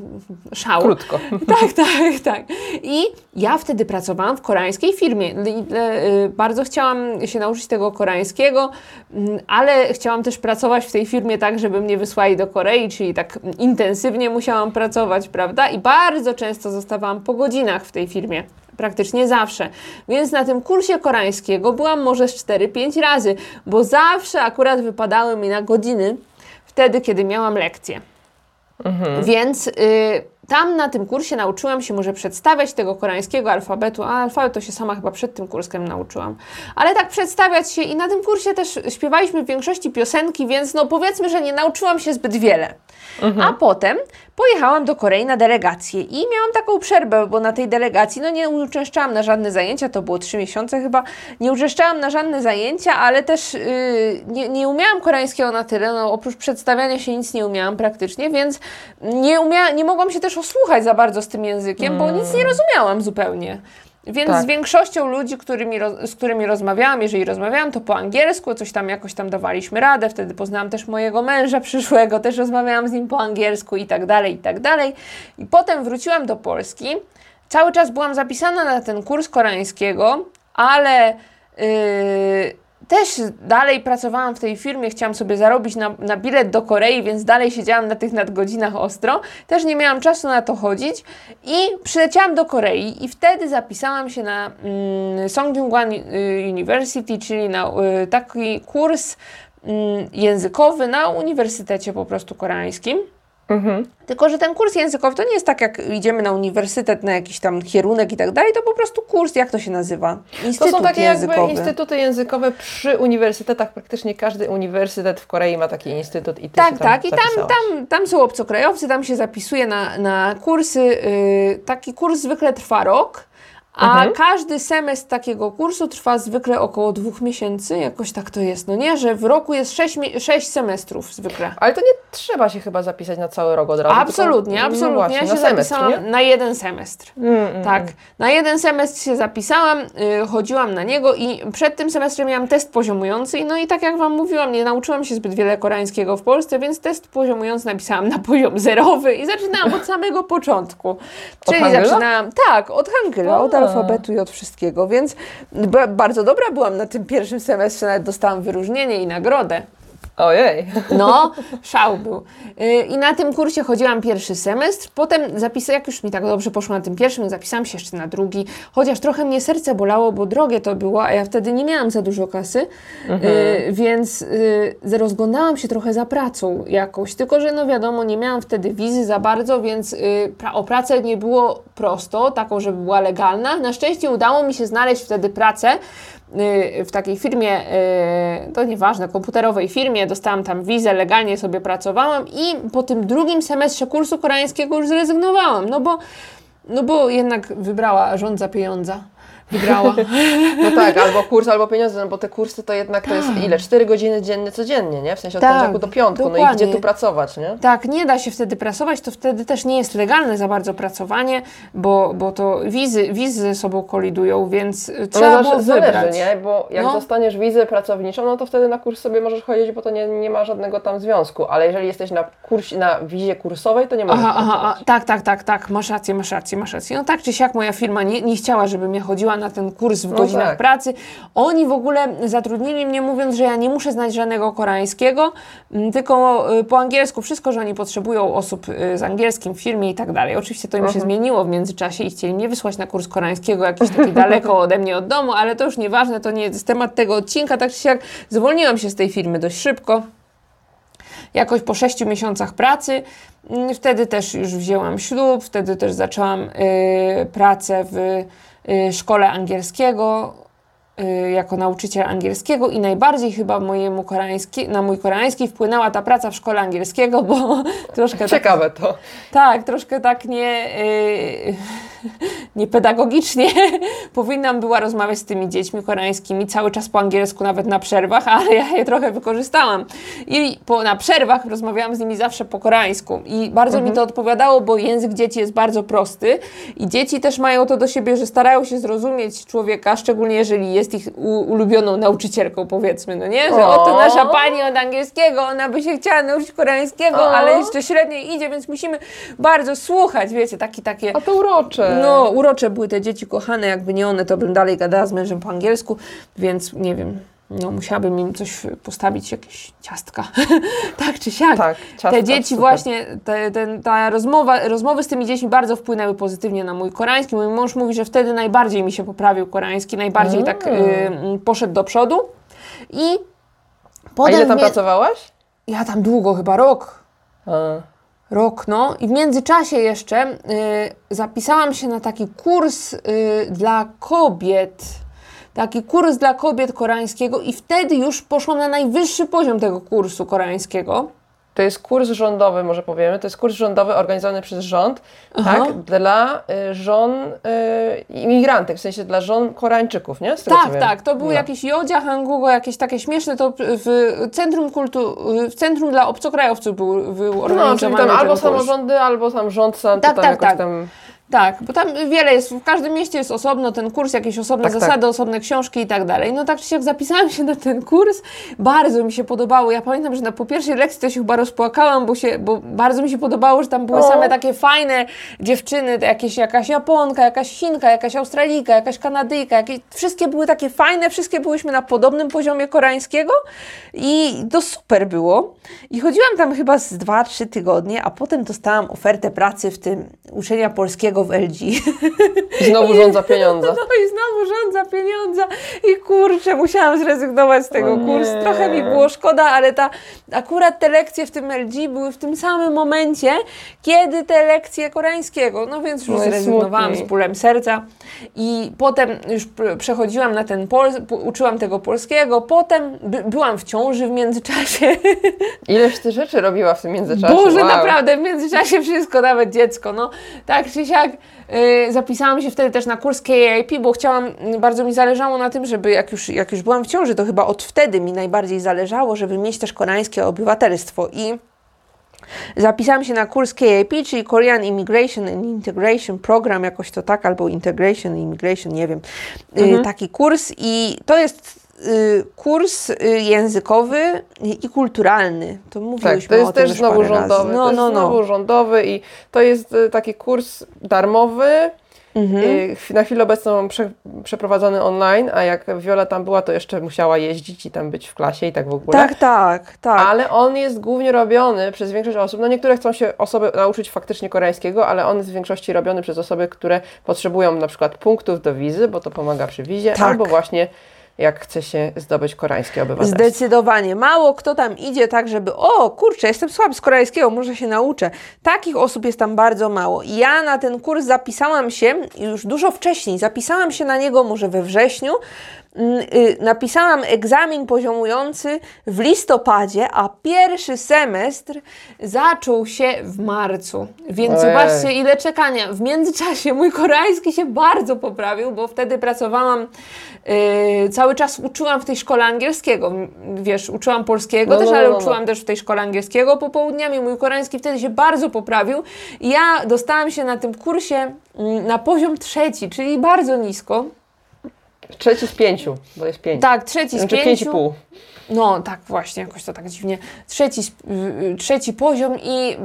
szał. Krótko. Tak, tak, tak. I ja wtedy pracowałam w koreańskiej firmie. E, y, Bardzo chciałam się nauczyć tego koreańskiego, mm, ale chciałam też pracować w tej firmie tak, żeby mnie wysłali do Korei, czyli tak intensywnie musiałam pracować, prawda? I bardzo często zostawałam po godzinach w tej firmie. Praktycznie zawsze. Więc na tym kursie koreańskiego byłam może z 4-5 razy, bo zawsze akurat wypadały mi na godziny wtedy, kiedy miałam lekcje. Więc y, tam na tym kursie nauczyłam się może przedstawiać tego koreańskiego alfabetu, a alfabet to się sama chyba przed tym kursem nauczyłam. Ale tak przedstawiać się i na tym kursie też śpiewaliśmy w większości piosenki, więc no powiedzmy, że nie nauczyłam się zbyt wiele. A potem pojechałam do Korei na delegację i miałam taką przerwę, bo na tej delegacji no nie uczęszczałam na żadne zajęcia, to było trzy miesiące chyba, nie uczęszczałam na żadne zajęcia, ale też yy, nie, nie umiałam koreańskiego na tyle, no oprócz przedstawiania się nic nie umiałam praktycznie, więc nie, umia, nie mogłam się też osłuchać za bardzo z tym językiem, bo nic nie rozumiałam zupełnie. Więc Tak. z większością ludzi, którymi, z którymi rozmawiałam, jeżeli rozmawiałam, to po angielsku, coś tam jakoś tam dawaliśmy radę. Wtedy poznałam też mojego męża przyszłego, też rozmawiałam z nim po angielsku i tak dalej, i tak dalej. I potem wróciłam do Polski. Cały czas byłam zapisana na ten kurs koreańskiego, ale yy, też dalej pracowałam w tej firmie, chciałam sobie zarobić na, na bilet do Korei, więc dalej siedziałam na tych nadgodzinach ostro. Też nie miałam czasu na to chodzić i przyleciałam do Korei i wtedy zapisałam się na mm, y, University, czyli na y, taki kurs mm, językowy na uniwersytecie po prostu koreańskim. Tylko, że ten kurs językowy to nie jest tak, jak idziemy na uniwersytet, na jakiś tam kierunek i tak dalej, to po prostu kurs, jak to się nazywa? To Instytut są takie językowy. jakby instytuty językowe przy uniwersytetach. Praktycznie każdy uniwersytet w Korei ma taki instytut i ty Tak, tak. I tam, tam, tam są obcokrajowcy, tam się zapisuje na, na kursy. Yy, taki kurs zwykle trwa rok, a Mhm. każdy semestr takiego kursu trwa zwykle około dwóch miesięcy. Jakoś tak to jest, no nie? Że w roku jest sześć, sześć semestrów zwykle. Ale to nie trzeba się chyba zapisać na cały rok od razu. Absolutnie, tylko, absolutnie. No właśnie, ja na się semestr, zapisałam nie? na jeden semestr. Mm, mm, Tak, na jeden semestr się zapisałam, y, chodziłam na niego i przed tym semestrem miałam test poziomujący. No i tak jak Wam mówiłam, nie nauczyłam się zbyt wiele koreańskiego w Polsce, więc test poziomujący napisałam na poziom zerowy i zaczynałam od samego początku. Czyli zaczynałam, tak, od hangula, od. Alfabetu i od wszystkiego, więc ba- bardzo dobra byłam na tym pierwszym semestrze, nawet dostałam wyróżnienie i nagrodę. Ojej. No, szał był. Y, I na tym kursie chodziłam pierwszy semestr. Potem zapisałam, jak już mi tak dobrze poszło na tym pierwszym, zapisałam się jeszcze na drugi. Chociaż trochę mnie serce bolało, bo drogie to było, a ja wtedy nie miałam za dużo kasy. Mhm. Więc rozglądałam się trochę za pracą jakąś. Tylko, że no wiadomo, nie miałam wtedy wizy za bardzo, więc o pracę nie było prosto, taką, żeby była legalna. Na szczęście udało mi się znaleźć wtedy pracę Y, w takiej firmie, y, to nieważne, komputerowej firmie, dostałam tam wizę, legalnie sobie pracowałam i po tym drugim semestrze kursu koreańskiego już zrezygnowałam, no bo, no bo jednak wybrała rząd za pieniądze wygrała. No tak, albo kurs, albo pieniądze, no bo te kursy to jednak to jest tak. ile? 4 godziny dziennie codziennie, nie? W sensie od tak, poniedziałku do piątku, dokładnie. no i gdzie tu pracować, nie? Tak, nie da się wtedy pracować, to wtedy też nie jest legalne za bardzo pracowanie, bo, bo to wizy, wizy ze sobą kolidują, więc trzeba no, było zależy, wybrać. nie? Bo jak no. dostaniesz wizę pracowniczą, no to wtedy na kurs sobie możesz chodzić, bo to nie, nie ma żadnego tam związku, ale jeżeli jesteś na kursie, na wizie kursowej, to nie możesz aha, aha, aha, tak, tak, tak, tak, masz rację, masz rację, masz rację. No tak czy siak moja firma nie, nie chciała, żebym ja chodziła na ten kurs w no godzinach tak. pracy. Oni w ogóle zatrudnili mnie mówiąc, że ja nie muszę znać żadnego koreańskiego, tylko y, po angielsku wszystko, że oni potrzebują osób y, z angielskim w firmie i tak dalej. Oczywiście to im się mhm. zmieniło w międzyczasie i chcieli mnie wysłać na kurs koreańskiego jakiś taki daleko ode mnie od domu, ale to już nieważne, to nie jest temat tego odcinka, tak czy siak zwolniłam się z tej firmy dość szybko jakoś po sześciu miesiącach pracy. Mm, wtedy też już wzięłam ślub, wtedy też zaczęłam y, pracę w szkole angielskiego y, jako nauczyciel angielskiego i najbardziej chyba mojemu koreański, na mój koreański wpłynęła ta praca w szkole angielskiego, bo troszkę tak- Ciekawe tak, to. Tak, troszkę tak nie... Niepedagogicznie powinnam była rozmawiać z tymi dziećmi koreańskimi cały czas po angielsku, nawet na przerwach, ale ja je trochę wykorzystałam. I po, na przerwach rozmawiałam z nimi zawsze po koreańsku. I bardzo mhm. mi to odpowiadało, bo język dzieci jest bardzo prosty i dzieci też mają to do siebie, że starają się zrozumieć człowieka, szczególnie jeżeli jest ich ulubioną nauczycielką, powiedzmy, no nie? Że oto nasza pani od angielskiego, ona by się chciała nauczyć koreańskiego, ale jeszcze średniej idzie, więc musimy bardzo słuchać, wiecie, taki, takie... A to urocze. No, urocze były te dzieci kochane, jakby nie one, to bym dalej gadała z mężem po angielsku, więc nie wiem, no musiałabym im coś postawić, jakieś ciastka, tak czy siak. Tak, ciastka, te dzieci super. właśnie, te, ten, ta rozmowa, rozmowy z tymi dziećmi bardzo wpłynęły pozytywnie na mój koreański. Mój mąż mówi, że wtedy najbardziej mi się poprawił koreański, najbardziej mm. tak y, poszedł do przodu i potem... A ile tam mnie... pracowałaś? Ja tam długo, chyba rok. A rok, no. I w międzyczasie jeszcze y, zapisałam się na taki kurs y, dla kobiet. Taki kurs dla kobiet koreańskiego i wtedy już poszłam na najwyższy poziom tego kursu koreańskiego. To jest kurs rządowy, może powiemy. To jest kurs rządowy organizowany przez rząd, tak? Dla y, żon y, imigrantek, w sensie dla żon Koreańczyków, nie? Tak, tak. To był no. jakiś Jodzia, Hangugo, jakieś takie śmieszne. To w Centrum Kultu, w Centrum dla Obcokrajowców był, był organizowany. No, czyli tam albo samorządy, albo sam rząd sam, tak, tam tak, tak. tam tak, bo tam wiele jest, w każdym mieście jest osobno ten kurs, jakieś osobne tak, tak. zasady, tak. osobne książki i tak dalej. No tak czy siak zapisałam się na ten kurs, bardzo mi się podobało. Ja pamiętam, że na po pierwszej lekcji to się chyba rozpłakałam, bo, się, bo bardzo mi się podobało, że tam były same takie fajne dziewczyny, jakieś, jakaś Japonka, jakaś Chinka, jakaś Australijka, jakaś Kanadyjka, jakieś, wszystkie były takie fajne, wszystkie byłyśmy na podobnym poziomie koreańskiego i to super było. I chodziłam tam chyba z 2-3 tygodnie, a potem dostałam ofertę pracy w tym uczenia polskiego w LG. I znowu rząd za pieniądze. No i znowu rząd za pieniądze. I kurczę, musiałam zrezygnować z tego kursu. Trochę mi było szkoda, ale ta, akurat te lekcje w tym LG były w tym samym momencie, kiedy te lekcje koreańskiego. No więc już no zrezygnowałam z bólem serca. I potem już przechodziłam na ten pol, uczyłam tego polskiego. Potem by, byłam w ciąży w międzyczasie. Ileż ty rzeczy robiła w tym międzyczasie? Boże, wow. naprawdę, w międzyczasie wszystko, nawet dziecko. No, tak czy siak yy, zapisałam się wtedy też na kurs KAP, bo chciałam, bardzo mi zależało na tym, żeby jak już, jak już byłam w ciąży, to chyba od wtedy mi najbardziej zależało, żeby mieć też koreańskie obywatelstwo i Zapisałam się na kurs KAP, czyli Korean Immigration and Integration Program, jakoś to tak, albo Integration Immigration, nie wiem. Y, mhm. Taki kurs i to jest y, kurs y, językowy i kulturalny. To mówiliśmy tak, to jest też znowu rządowy. No, no, no. znowu rządowy i to jest taki kurs darmowy Y, Na chwilę obecną prze, przeprowadzony online, a jak Wiola tam była, to jeszcze musiała jeździć i tam być w klasie i tak w ogóle. Tak, tak, tak. Ale on jest głównie robiony przez większość osób. No niektóre chcą się osoby nauczyć faktycznie koreańskiego, ale on jest w większości robiony przez osoby, które potrzebują na przykład punktów do wizy, bo to pomaga przy wizie, Tak. albo właśnie jak chce się zdobyć koreańskie obywatelstwo. Zdecydowanie. Mało kto tam idzie tak, żeby o kurczę, jestem słaby z koreańskiego, może się nauczę. Takich osób jest tam bardzo mało. Ja na ten kurs zapisałam się już dużo wcześniej. Zapisałam się na niego może we wrześniu. Mm, y, Napisałam egzamin poziomujący w listopadzie, a pierwszy semestr zaczął się w marcu. Więc Ojej. zobaczcie, ile czekania. W międzyczasie mój koreański się bardzo poprawił, bo wtedy pracowałam, yy, cały czas uczyłam w tej szkole angielskiego. Wiesz, uczyłam polskiego No, też, no, ale no, no. uczyłam też w tej szkole angielskiego popołudniami. Mój koreański wtedy się bardzo poprawił. I ja dostałam się na tym kursie mm, na poziom trzeci, czyli bardzo nisko. Trzeci z pięciu, bo jest pięć. Tak, trzeci z Znaczy pięć i pięciu. pół. No tak, właśnie, jakoś to tak dziwnie. Trzeci, trzeci poziom i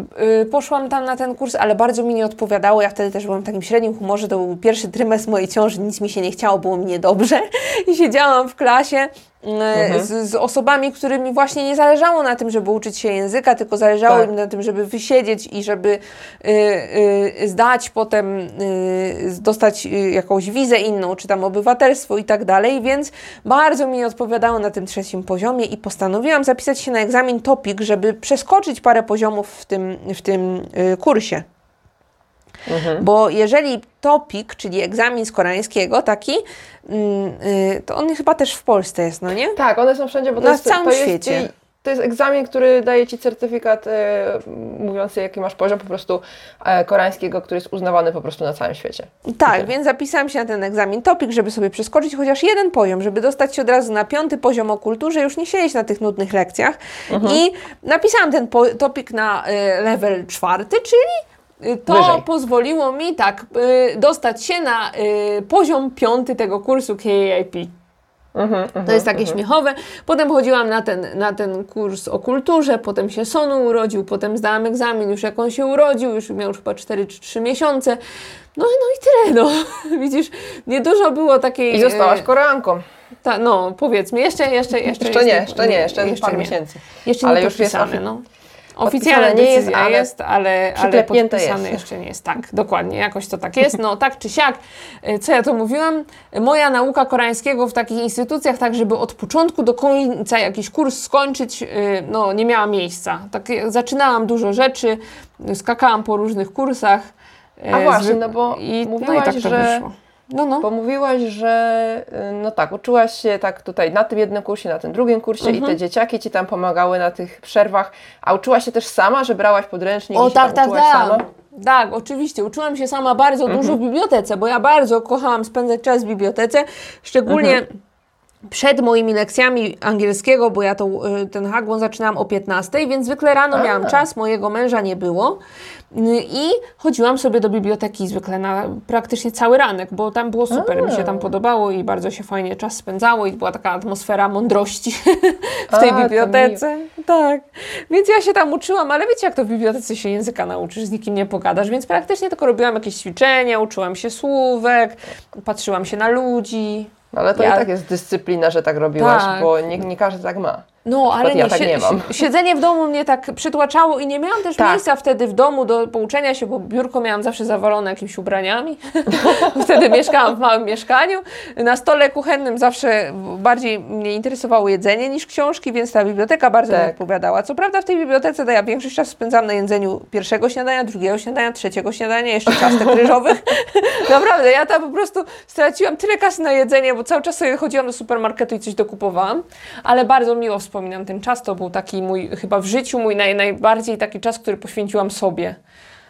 y, poszłam tam na ten kurs, ale bardzo mi nie odpowiadało. Ja wtedy też byłam w takim średnim humorze. To był pierwszy trymestr mojej ciąży, nic mi się nie chciało, było mi niedobrze. I siedziałam w klasie z, z osobami, którymi właśnie nie zależało na tym, żeby uczyć się języka, tylko zależało Tak. im na tym, żeby wysiedzieć i żeby y, y, zdać potem, y, dostać y, jakąś wizę inną, czy tam obywatelstwo i tak dalej, więc bardzo mi odpowiadało na tym trzecim poziomie i postanowiłam zapisać się na egzamin TOPIK, żeby przeskoczyć parę poziomów w tym, w tym y, kursie. Bo jeżeli TOPIK, czyli egzamin z koreańskiego, taki, mm, y, to on chyba też w Polsce jest, no nie? Tak, one są wszędzie, bo to Na jest, całym to jest, świecie. To jest egzamin, który daje Ci certyfikat e, mówiący, jaki masz poziom po prostu e, koreańskiego, który jest uznawany po prostu na całym świecie. Tak, więc zapisałam się na ten egzamin TOPIK, żeby sobie przeskoczyć chociaż jeden poziom, żeby dostać się od razu na piąty poziom o kulturze, już nie siedzieć na tych nudnych lekcjach. I napisałam ten TOPIK na y, level czwarty, czyli y, to Wyżej. pozwoliło mi tak y, dostać się na y, poziom piąty tego kursu KAIP. To jest takie śmiechowe. Potem chodziłam na ten, na ten kurs o kulturze, potem się Sonu urodził, potem zdałam egzamin już jak on się urodził, już miał już chyba 4 czy 3 miesiące. No, no i tyle, no. Widzisz, niedużo było takiej... I zostałaś koreanką. Ta, no, powiedzmy, jeszcze, jeszcze, jeszcze. Jeszcze nie, jest- jeszcze nie, jeszcze, jest parę nie. miesięcy. Jeszcze Ale nie już jest ofi- no. Oficjalna podpisane nie jest, ale jest, ale, ale podpisane jest. jeszcze nie jest. Tak, dokładnie, jakoś to tak jest. No tak czy siak, y, co ja to mówiłam, moja nauka koreańskiego w takich instytucjach, tak żeby od początku do końca jakiś kurs skończyć, y, no nie miała miejsca. Tak, zaczynałam dużo rzeczy, skakałam po różnych kursach. y, A właśnie, no bo i, no i mówiłaś, tak to że- wyszło. No, no. Bo mówiłaś, że y, no tak, uczyłaś się tak tutaj na tym jednym kursie, na tym drugim kursie i te Mhm. dzieciaki Ci tam pomagały na tych przerwach, a uczyłaś się też sama, że brałaś podręcznik O i tak, tak, uczyłaś tak. sama? Tak, oczywiście. Uczyłam się sama bardzo dużo w bibliotece, bo ja bardzo kochałam spędzać czas w bibliotece, szczególnie przed moimi lekcjami angielskiego, bo ja to, y, ten Hagwon zaczynałam o 15, więc zwykle rano A. miałam czas, mojego męża nie było i chodziłam sobie do biblioteki zwykle na praktycznie cały ranek, bo tam było super, mi się tam podobało i bardzo się fajnie czas spędzało i była taka atmosfera mądrości w tej A, bibliotece. Tak, więc ja się tam uczyłam, ale wiecie jak to w bibliotece się języka nauczysz, z nikim nie pogadasz, więc praktycznie tylko robiłam jakieś ćwiczenia, uczyłam się słówek, patrzyłam się na ludzi. No, ale to Ja- i tak jest dyscyplina, że tak robiłaś, Tak. bo nie, nie każdy tak ma. No, ale ja nie, tak nie mam. sie- siedzenie w domu mnie tak przytłaczało i nie miałam też Tak. miejsca wtedy w domu do pouczenia się, bo biurko miałam zawsze zawalone jakimiś ubraniami. wtedy mieszkałam w małym mieszkaniu. Na stole kuchennym zawsze bardziej mnie interesowało jedzenie niż książki, więc ta biblioteka bardzo mi Tak. odpowiadała. Co prawda w tej bibliotece to ja większość czasu spędzam na jedzeniu pierwszego śniadania, drugiego śniadania, trzeciego śniadania, jeszcze ciastek ryżowych. Naprawdę, ja tam po prostu straciłam tyle kasy na jedzenie, bo cały czas sobie chodziłam do supermarketu i coś dokupowałam, ale bardzo miło wspominam ten czas. To był taki mój, chyba w życiu mój naj, najbardziej taki czas, który poświęciłam sobie.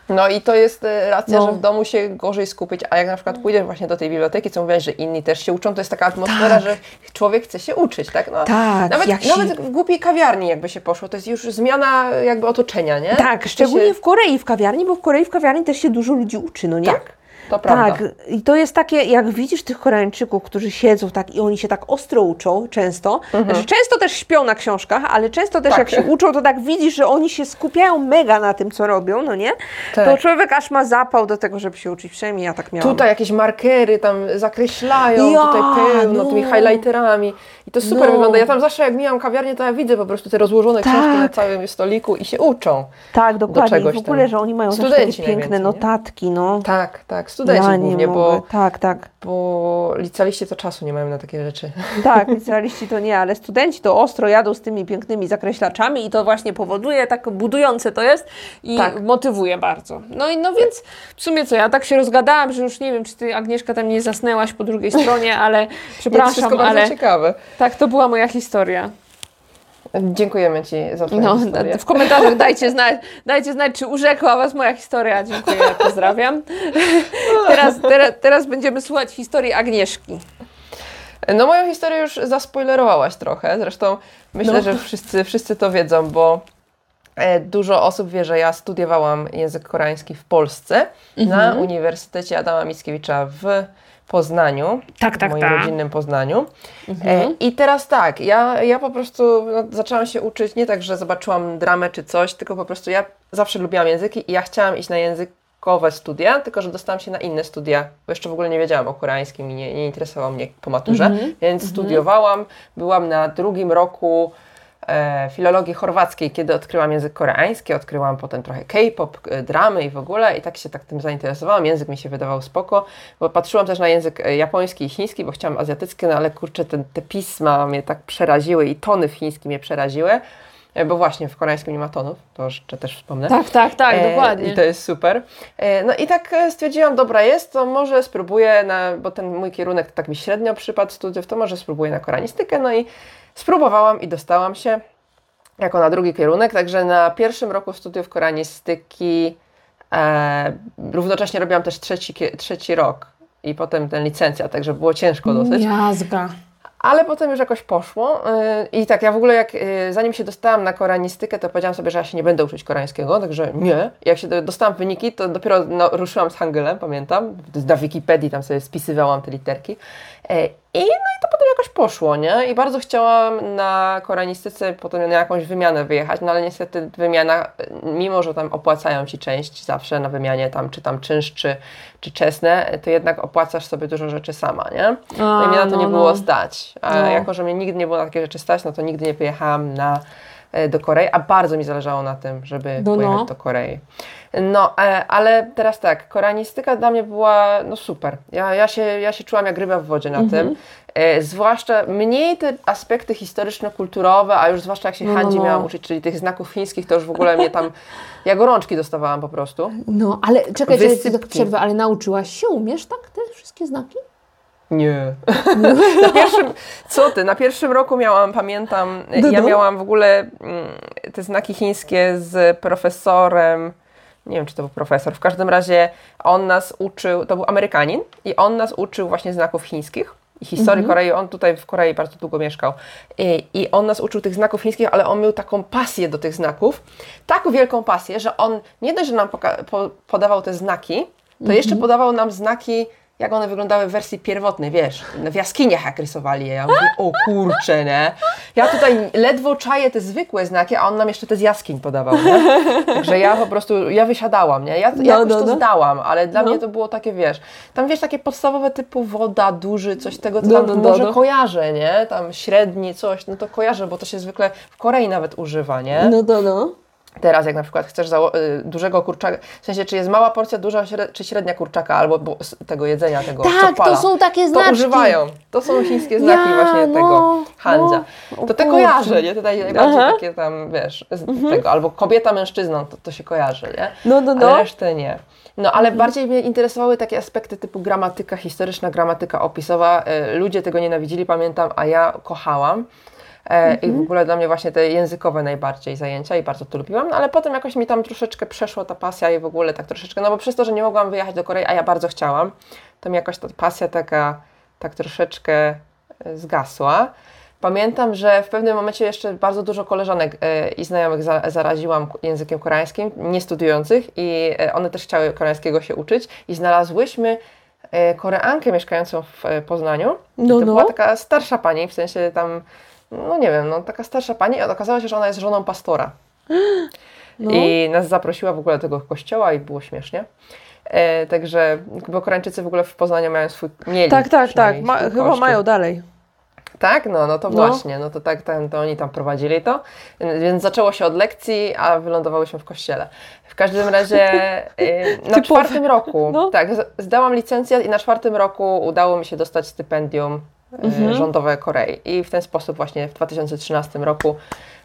No i to jest e, racja, No. że w domu się gorzej skupić, a jak na przykład pójdziesz właśnie do tej biblioteki, co mówiłaś, że inni też się uczą, to jest taka atmosfera, że człowiek chce się uczyć, tak? No, Tak, nawet, się- nawet w głupiej kawiarni jakby się poszło, to jest już zmiana jakby otoczenia, nie? Tak, szczególnie się... w Korei w kawiarni, bo w Korei w kawiarni też się dużo ludzi uczy, no nie? Tak. To prawda. Tak, i to jest takie, jak widzisz tych Koreańczyków, którzy siedzą tak i oni się tak ostro uczą często. Znaczy, często też śpią na książkach, ale często też Tak. jak się uczą, to tak widzisz, że oni się skupiają mega na tym, co robią, no nie? Tak. To człowiek aż ma zapał do tego, żeby się uczyć. Przynajmniej ja tak miałam. Tutaj jakieś markery tam zakreślają, Ja, tutaj pełno, no. tymi highlighterami. I to super No. wygląda. Ja tam zawsze jak mijam kawiarnię, to ja widzę po prostu te rozłożone Tak. książki na całym stoliku i się uczą. Tak, dokładnie. I czegoś w ogóle, tam. że oni mają Studenci takie piękne notatki, no. Tak, tak. Studenci ja nie głównie, mogę. bo, Tak, tak. bo licealiści to czasu nie mają na takie rzeczy. Tak, licealiści to nie, ale studenci to ostro jadą z tymi pięknymi zakreślaczami i to właśnie powoduje, tak budujące to jest i Tak. motywuje bardzo. No i no więc w sumie co, ja tak się rozgadałam, że już nie wiem, czy ty Agnieszka tam nie zasnęłaś po drugiej stronie, ale przepraszam, wszystko bardzo ale ciekawe. Tak, to była moja historia. Dziękujemy Ci za Twoją No, historię. w komentarzach dajcie znać, dajcie znać, czy urzekła Was moja historia. Dziękuję, pozdrawiam. Teraz, teraz, teraz będziemy słuchać historii Agnieszki. No moją historię już zaspoilerowałaś trochę, zresztą myślę, No. że wszyscy, wszyscy to wiedzą, bo e, dużo osób wie, że ja studiowałam język koreański w Polsce na Mhm. Uniwersytecie Adama Mickiewicza w Poznaniu, Tak, tak, w moim tak. rodzinnym Poznaniu. Mhm. E, I teraz tak, ja, ja po prostu no, zaczęłam się uczyć nie tak, że zobaczyłam dramę czy coś, tylko po prostu ja zawsze lubiłam języki i ja chciałam iść na językowe studia, tylko że dostałam się na inne studia, bo jeszcze w ogóle nie wiedziałam o koreańskim i nie, nie interesowało mnie po maturze, Mhm. więc studiowałam, byłam na drugim roku e, filologii chorwackiej, kiedy odkryłam język koreański, odkryłam potem trochę K-pop, e, dramy i w ogóle i tak się tak tym zainteresowałam. Język mi się wydawał spoko, bo patrzyłam też na język e, japoński i chiński, bo chciałam azjatycki, no ale kurczę, te, te pisma mnie tak przeraziły i tony w chińskim mnie przeraziły, e, bo właśnie w koreańskim nie ma tonów, to jeszcze też wspomnę. Tak, tak, tak, E, dokładnie. I to jest super. E, No i tak e, stwierdziłam, dobra jest, to może spróbuję, na, bo ten mój kierunek tak mi średnio przypadł studiów, to może spróbuję na koreanistykę. No i spróbowałam i dostałam się jako na drugi kierunek, także na pierwszym roku studiów koreanistyki e, równocześnie robiłam też trzeci, trzeci rok i potem ten licencja, także było ciężko dosyć. Jazga. Ale potem już jakoś poszło. yy, I tak, ja w ogóle jak yy, zanim się dostałam na koreanistykę, to powiedziałam sobie, że ja się nie będę uczyć koreańskiego, także nie. Jak się do- dostałam wyniki, to dopiero no, ruszyłam z hangulem, pamiętam. Na Wikipedii tam sobie spisywałam te literki. E, I no i to potem jakoś poszło, nie? I bardzo chciałam na koreanistyce potem na jakąś wymianę wyjechać, no ale niestety wymiana, mimo że tam opłacają Ci część zawsze na wymianie tam, czy tam czynsz, czy, czy czesne, to jednak opłacasz sobie dużo rzeczy sama, nie? No i mnie na to no, nie no. było stać. A No. jako, że mnie nigdy nie było na takie rzeczy stać, no to nigdy nie pojechałam na, do Korei, a bardzo mi zależało na tym, żeby No, no. pojechać do Korei. No, e, ale teraz tak, koreanistyka dla mnie była no super. Ja, ja, się, ja się czułam jak ryba w wodzie na Mhm. tym. E, zwłaszcza mniej te aspekty historyczno-kulturowe, a już zwłaszcza jak się No, no, handzi no. miałam uczyć, czyli tych znaków chińskich, to już w ogóle mnie tam, ja gorączki dostawałam po prostu. No, ale czekaj, tak przerwę, ale nauczyłaś się, umiesz tak te wszystkie znaki? Nie. na pierwszym, co ty, na pierwszym roku miałam, pamiętam, No, ja miałam w ogóle mm, te znaki chińskie z profesorem, nie wiem czy to był profesor, w każdym razie on nas uczył, to był Amerykanin i on nas uczył właśnie znaków chińskich i historii Mhm. Korei, on tutaj w Korei bardzo długo mieszkał I, i on nas uczył tych znaków chińskich, ale on miał taką pasję do tych znaków, taką wielką pasję, że on nie dość, że nam po, podawał te znaki, to jeszcze Mhm. podawał nam znaki jak one wyglądały w wersji pierwotnej, wiesz, w jaskiniach jak rysowali je. Ja mówię, o kurczę, nie? Ja tutaj ledwo czaję te zwykłe znaki, a on nam jeszcze te z jaskiń podawał, nie? Także ja po prostu, ja wysiadałam, nie? Ja, ja No, już no, to no. zdałam, ale dla No. mnie to było takie, wiesz, tam wiesz, takie podstawowe typu woda, duży, coś tego, co No, tam no, no, może no. kojarzę, nie? Tam średni, coś, no to kojarzę, bo to się zwykle w Korei nawet używa, nie? No to no. Teraz, jak na przykład chcesz y, dużego kurczaka, w sensie, czy jest mała porcja, duża śre- czy średnia kurczaka, albo tego jedzenia, tego Tak, to są takie to znaczki. używają. To są chińskie znaki Ja, właśnie no, tego Handzia. no, to te kojarzę, nie? Tutaj najbardziej Aha. takie tam, wiesz, z tego, albo kobieta mężczyzną, to, to się kojarzy, nie? No, no, Ale no. resztę nie. No, ale bardziej mnie interesowały takie aspekty typu gramatyka historyczna, gramatyka opisowa. E, Ludzie tego nienawidzili, pamiętam, a ja kochałam. E, I w ogóle dla mnie właśnie te językowe najbardziej zajęcia i bardzo to lubiłam, no, ale potem jakoś mi tam troszeczkę przeszła ta pasja i w ogóle tak troszeczkę, no bo przez to, że nie mogłam wyjechać do Korei, a ja bardzo chciałam, to mi jakoś ta pasja taka tak troszeczkę e, zgasła. Pamiętam, że w pewnym momencie jeszcze bardzo dużo koleżanek e, i znajomych za, zaraziłam językiem koreańskim, nie studiujących i one też chciały koreańskiego się uczyć i znalazłyśmy Koreankę mieszkającą w Poznaniu. No, to no. była taka starsza pani, w sensie tam, no nie wiem, no taka starsza pani okazało się, że ona jest żoną pastora. No. I nas zaprosiła w ogóle do tego kościoła i było śmiesznie. E, także, bo Koreańczycy w ogóle w Poznaniu mają swój, mieli Tak, tak, tak. Ma, chyba kościół. mają dalej. Tak, no, no to No. właśnie, no to tak, tam, to oni tam prowadzili to, więc zaczęło się od lekcji, a wylądowałyśmy w kościele. W każdym razie y, na czwartym roku, No. tak, zdałam licencjat i na czwartym roku udało mi się dostać stypendium Mhm. rządowe Korei i w ten sposób właśnie w 2013 roku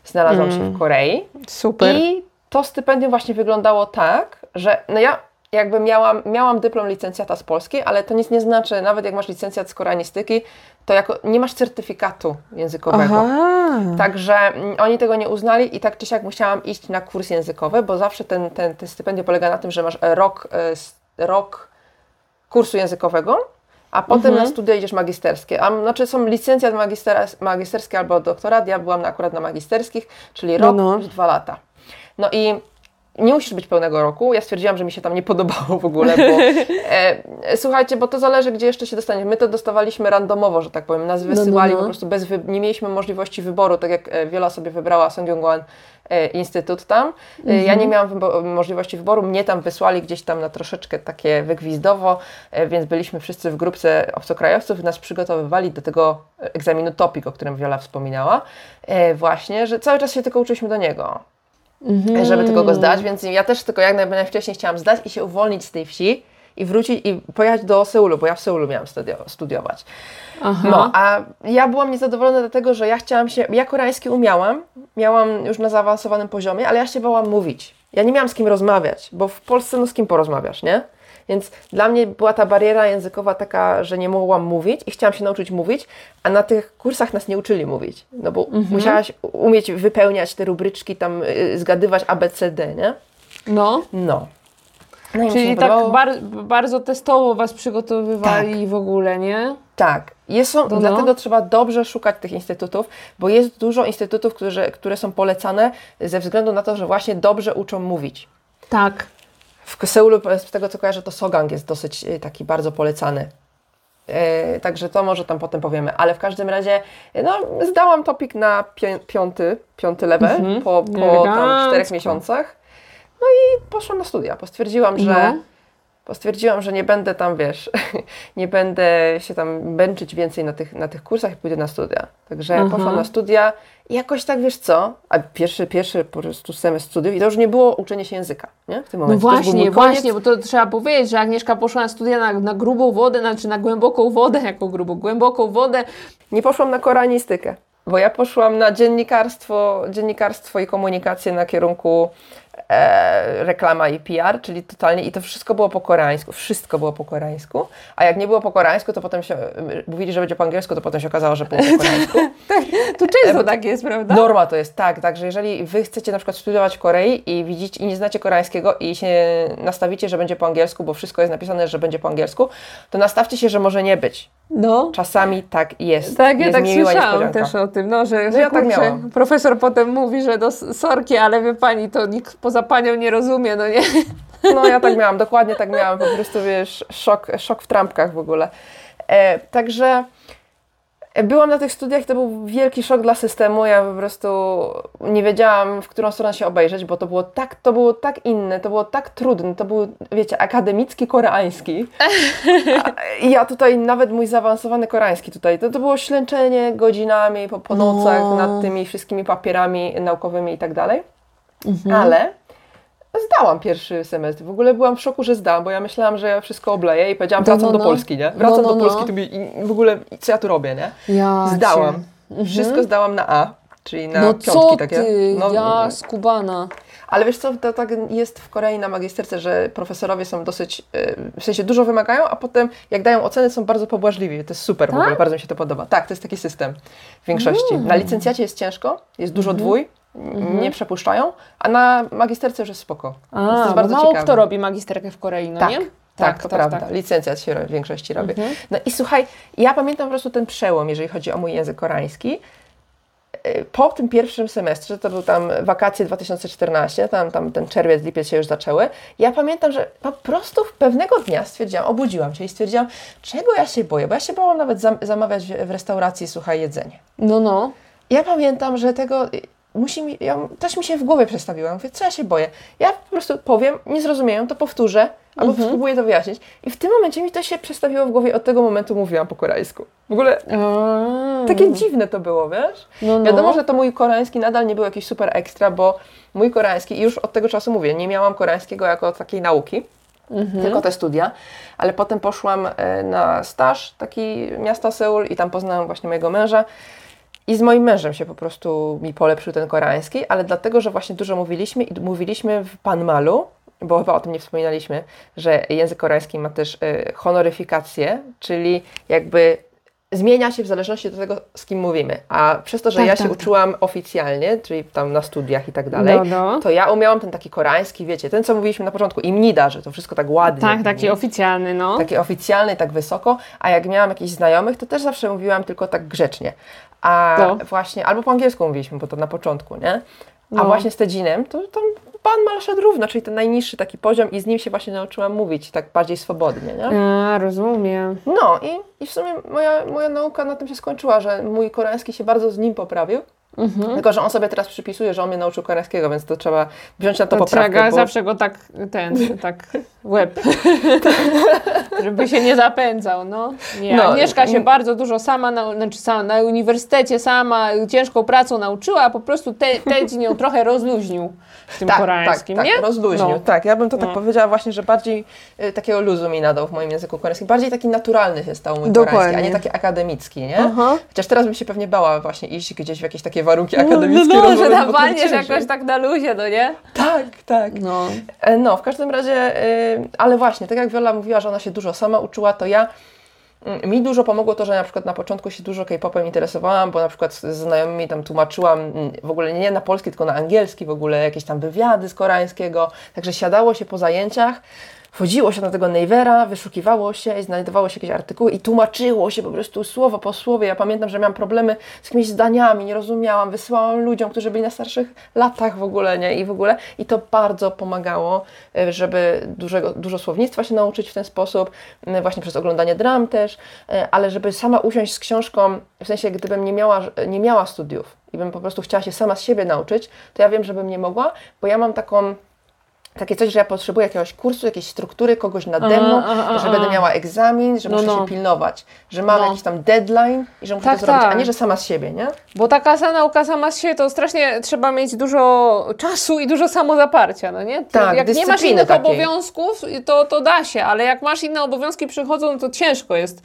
znalazłam się Mm. w Korei. Super. I to stypendium właśnie wyglądało tak, że no ja jakby miałam, miałam dyplom licencjata z Polski, ale to nic nie znaczy, nawet jak masz licencjat z koreanistyki, to jako, nie masz certyfikatu językowego. Aha. Także mm, oni tego nie uznali i tak czy siak musiałam iść na kurs językowy, bo zawsze ten, ten, ten stypendium polega na tym, że masz e, rok, e, rok kursu językowego, a potem Mhm. na studia idziesz magisterskie. A, znaczy są licencjat magistera, magisterskie albo doktorat, ja byłam akurat na magisterskich, czyli No, rok no. plus dwa lata. No i nie musisz być pełnego roku. Ja stwierdziłam, że mi się tam nie podobało w ogóle, bo e, słuchajcie, bo to zależy, gdzie jeszcze się dostanie. My to dostawaliśmy randomowo, że tak powiem. Nas No, no, wysyłali no. po prostu bez, wy... nie mieliśmy możliwości wyboru, tak jak e, Wiola sobie wybrała Songyongwan e, Instytut tam. Mhm. Ja nie miałam wybo- możliwości wyboru, mnie tam wysłali gdzieś tam na troszeczkę takie wygwizdowo, e, więc byliśmy wszyscy w grupce obcokrajowców i nas przygotowywali do tego egzaminu TOPIK, o którym Wiola wspominała. E, Właśnie, że cały czas się tylko uczyliśmy do niego Mhm. żeby tylko go zdać, więc ja też tylko jak naj- najwcześniej chciałam zdać i się uwolnić z tej wsi i wrócić i pojechać do Seulu, bo ja w Seulu miałam studio, studiować. Aha. No, a ja byłam niezadowolona dlatego, że ja chciałam się, ja koreański umiałam, miałam już na zaawansowanym poziomie, ale ja się bałam mówić. Ja nie miałam z kim rozmawiać, bo w Polsce no z kim porozmawiasz, nie? Więc dla mnie była ta bariera językowa taka, że nie mogłam mówić i chciałam się nauczyć mówić, a na tych kursach nas nie uczyli mówić. No bo musiałaś umieć wypełniać te rubryczki, tam y, zgadywać ABCD, nie? No. No. no Czyli tak bar- bardzo testowo Was przygotowywali w ogóle, nie? Tak. Jest, No, no. Dlatego trzeba dobrze szukać tych instytutów, bo jest dużo instytutów, które, które są polecane ze względu na to, że właśnie dobrze uczą mówić. Tak. W Seulu, z tego co kojarzę, to Sogang jest dosyć y, taki bardzo polecany. E, także to może tam potem powiemy, ale w każdym razie no, zdałam topik na pię- piąty, piąty level Mhm. po, po tam czterech miesiącach. No i poszłam na studia. Postwierdziłam, że No. Postwierdziłam, że nie będę tam, wiesz, nie będę się tam męczyć więcej na tych, na tych kursach i pójdę na studia. Także Aha. poszłam na studia i jakoś tak, wiesz co, a pierwszy, pierwszy po prostu semestr studiów i to już nie było uczenie się języka, nie? W tym No momencie. Był właśnie, właśnie, bo to trzeba powiedzieć, że Agnieszka poszła na studia na, na grubą wodę, znaczy na głęboką wodę, jaką grubą, głęboką wodę. Nie poszłam na koreanistykę, bo ja poszłam na dziennikarstwo, dziennikarstwo i komunikację na kierunku e, reklama i PR, czyli totalnie i to wszystko było po koreańsku, wszystko było po koreańsku, a jak nie było po koreańsku, to potem się mówili, że będzie po angielsku, to potem się okazało, że było po koreańsku. To często tak jest, prawda? Norma to jest tak, także jeżeli wy chcecie na przykład studiować w Korei i widzicie i nie znacie koreańskiego i się nastawicie, że będzie po angielsku, bo wszystko jest napisane, że będzie po angielsku, to nastawcie się, że może nie być. No. Czasami tak jest. Tak, ja Jest tak słyszałam też o tym, no, że, że ja tak kurczę, miałam. profesor potem mówi, że do sorki, ale wie pani, to nikt poza panią nie rozumie, no nie? No ja tak miałam, dokładnie tak miałam, po prostu wiesz, szok, szok w trampkach w ogóle. E, także e, byłam na tych studiach, to był wielki szok dla systemu, ja po prostu nie wiedziałam, w którą stronę się obejrzeć, bo to było tak, to było tak inne, to było tak trudne, to był, wiecie, akademicki koreański. I ja tutaj, nawet mój zaawansowany koreański tutaj, to, to było ślęczenie godzinami po, po No. nocach nad tymi wszystkimi papierami naukowymi i tak dalej. Mhm. Ale zdałam pierwszy semestr. W ogóle byłam w szoku, że zdałam, bo ja myślałam, że ja wszystko obleję i powiedziałam, No, wracam no, do no. Polski, nie? Wracam No, no, do Polski no. tu mi, i w ogóle co ja tu robię, nie? Ja Zdałam. cię. Wszystko zdałam na A, czyli na No piątki co takie. ty, No, ja skubana. Ale wiesz co, to tak jest w Korei na magisterce, że profesorowie są dosyć, y, w sensie dużo wymagają, a potem jak dają oceny są bardzo pobłażliwi. To jest super w Tak? ogóle, bardzo mi się to podoba. Tak, to jest taki system w większości. Mm. Na licencjacie jest ciężko, jest dużo Mhm. dwój, nie przepuszczają, a na magisterce już jest spoko. Więc to A, jest bardzo mało ciekawe. kto robi magisterkę w Korei, no Tak, nie? Tak, to prawda. Licencjat się w większości robi. No i słuchaj, ja pamiętam po prostu ten przełom, jeżeli chodzi o mój język koreański, y, po tym pierwszym semestrze, to był tam wakacje 2014, tam, tam ten czerwiec, lipiec się już zaczęły, ja pamiętam, że po prostu pewnego dnia stwierdziłam, obudziłam się i stwierdziłam, czego ja się boję, bo ja się bałam nawet zam zamawiać w restauracji, słuchaj, jedzenie. No, no. Ja pamiętam, że tego musi mi, ja, też mi się w głowie przestawiło. Mówię, co ja się boję? Ja po prostu powiem, nie zrozumieją, to powtórzę, albo Mhm. spróbuję to wyjaśnić. I w tym momencie mi to się przestawiło w głowie, od tego momentu mówiłam po koreańsku. W ogóle A, takie dziwne to było, wiesz? No, no. Wiadomo, że to mój koreański nadal nie był jakiś super ekstra, bo mój koreański, i już od tego czasu mówię, nie miałam koreańskiego jako takiej nauki, Mhm. tylko te studia, ale potem poszłam e, na staż, taki miasto Seul i tam poznałam właśnie mojego męża. I z moim mężem się po prostu mi polepszył ten koreański, ale dlatego, że właśnie dużo mówiliśmy i mówiliśmy w Panmalu, bo chyba o tym nie wspominaliśmy, że język koreański ma też e, honoryfikację, czyli jakby zmienia się w zależności od tego, z kim mówimy. A przez to, że Tak, ja tak, się tak. uczyłam oficjalnie, czyli tam na studiach i tak dalej, No, no. to ja umiałam ten taki koreański, wiecie, ten co mówiliśmy na początku, imnida, że to wszystko tak ładnie. Tak, taki brzmi oficjalny, no. taki oficjalny, tak wysoko, a jak miałam jakichś znajomych, to też zawsze mówiłam tylko tak grzecznie. A No. właśnie, albo po angielsku mówiliśmy, bo to na początku, nie? A No. właśnie z Tedzinem, to tam pan mal szedł równo, czyli ten najniższy taki poziom i z nim się właśnie nauczyłam mówić tak bardziej swobodnie, nie? A, rozumiem. No i, i w sumie moja, moja nauka na tym się skończyła, że mój koreański się bardzo z nim poprawił. Mhm. Tylko, że on sobie teraz przypisuje, że on mnie nauczył koreańskiego, więc to trzeba wziąć na to To trzeba poprawkę. go bo- zawsze go tak, ten, tak, łeb, żeby się nie zapędzał, no. Nie, No, Agnieszka się mm. bardzo dużo sama, na, znaczy sama, na uniwersytecie sama ciężką pracą nauczyła, a po prostu te, Tedzi ją trochę rozluźnił w tym koreańskim, tak, nie? Tak, rozluźnił. No. Tak, ja bym to tak No. powiedziała właśnie, że bardziej y, takiego luzu mi nadał w moim języku koreańskim. Bardziej taki naturalny się stał mój Dokładnie. koreański, a nie taki akademicki, nie? Aha. Chociaż teraz bym się pewnie bała właśnie iść gdzieś w jakieś takie warunki No, akademickie. no, no, że walniesz ciężej. jakoś tak na luzie, no nie? Tak, tak. No. E, No, w każdym razie, y, ale właśnie, tak jak Wiola mówiła, że ona się dużo sama uczyła, to ja mm, mi dużo pomogło to, że na przykład na początku się dużo K-popem interesowałam, bo na przykład z znajomymi tam tłumaczyłam mm, w ogóle nie na polski, tylko na angielski w ogóle, jakieś tam wywiady z koreańskiego, także siadało się po zajęciach, wchodziło się na tego Navera, wyszukiwało się i znajdowało się jakieś artykuły i tłumaczyło się po prostu słowo po słowie. Ja pamiętam, że miałam problemy z jakimiś zdaniami, nie rozumiałam, wysyłałam ludziom, którzy byli na starszych latach w ogóle, nie? I w ogóle, i to bardzo pomagało, y, żeby dużego, dużo słownictwa się nauczyć w ten sposób, y, właśnie przez oglądanie dram też, y, ale żeby sama usiąść z książką, w sensie gdybym nie miała, nie miała studiów i bym po prostu chciała się sama z siebie nauczyć, to ja wiem, żebym nie mogła, bo ja mam taką takie coś, że ja potrzebuję jakiegoś kursu, jakiejś struktury, kogoś nade mną, Aha, aha, że aha. będę miała egzamin, że No, muszę no. się pilnować, że mam No. jakiś tam deadline i że muszę Tak, to zrobić, tak. a nie, że sama z siebie, nie? Bo taka sa- nauka sama z siebie to strasznie trzeba mieć dużo czasu i dużo samozaparcia, no nie? To Tak, jak nie masz innych takiej. obowiązków, to, to da się, ale jak masz inne obowiązki przychodzą, to ciężko jest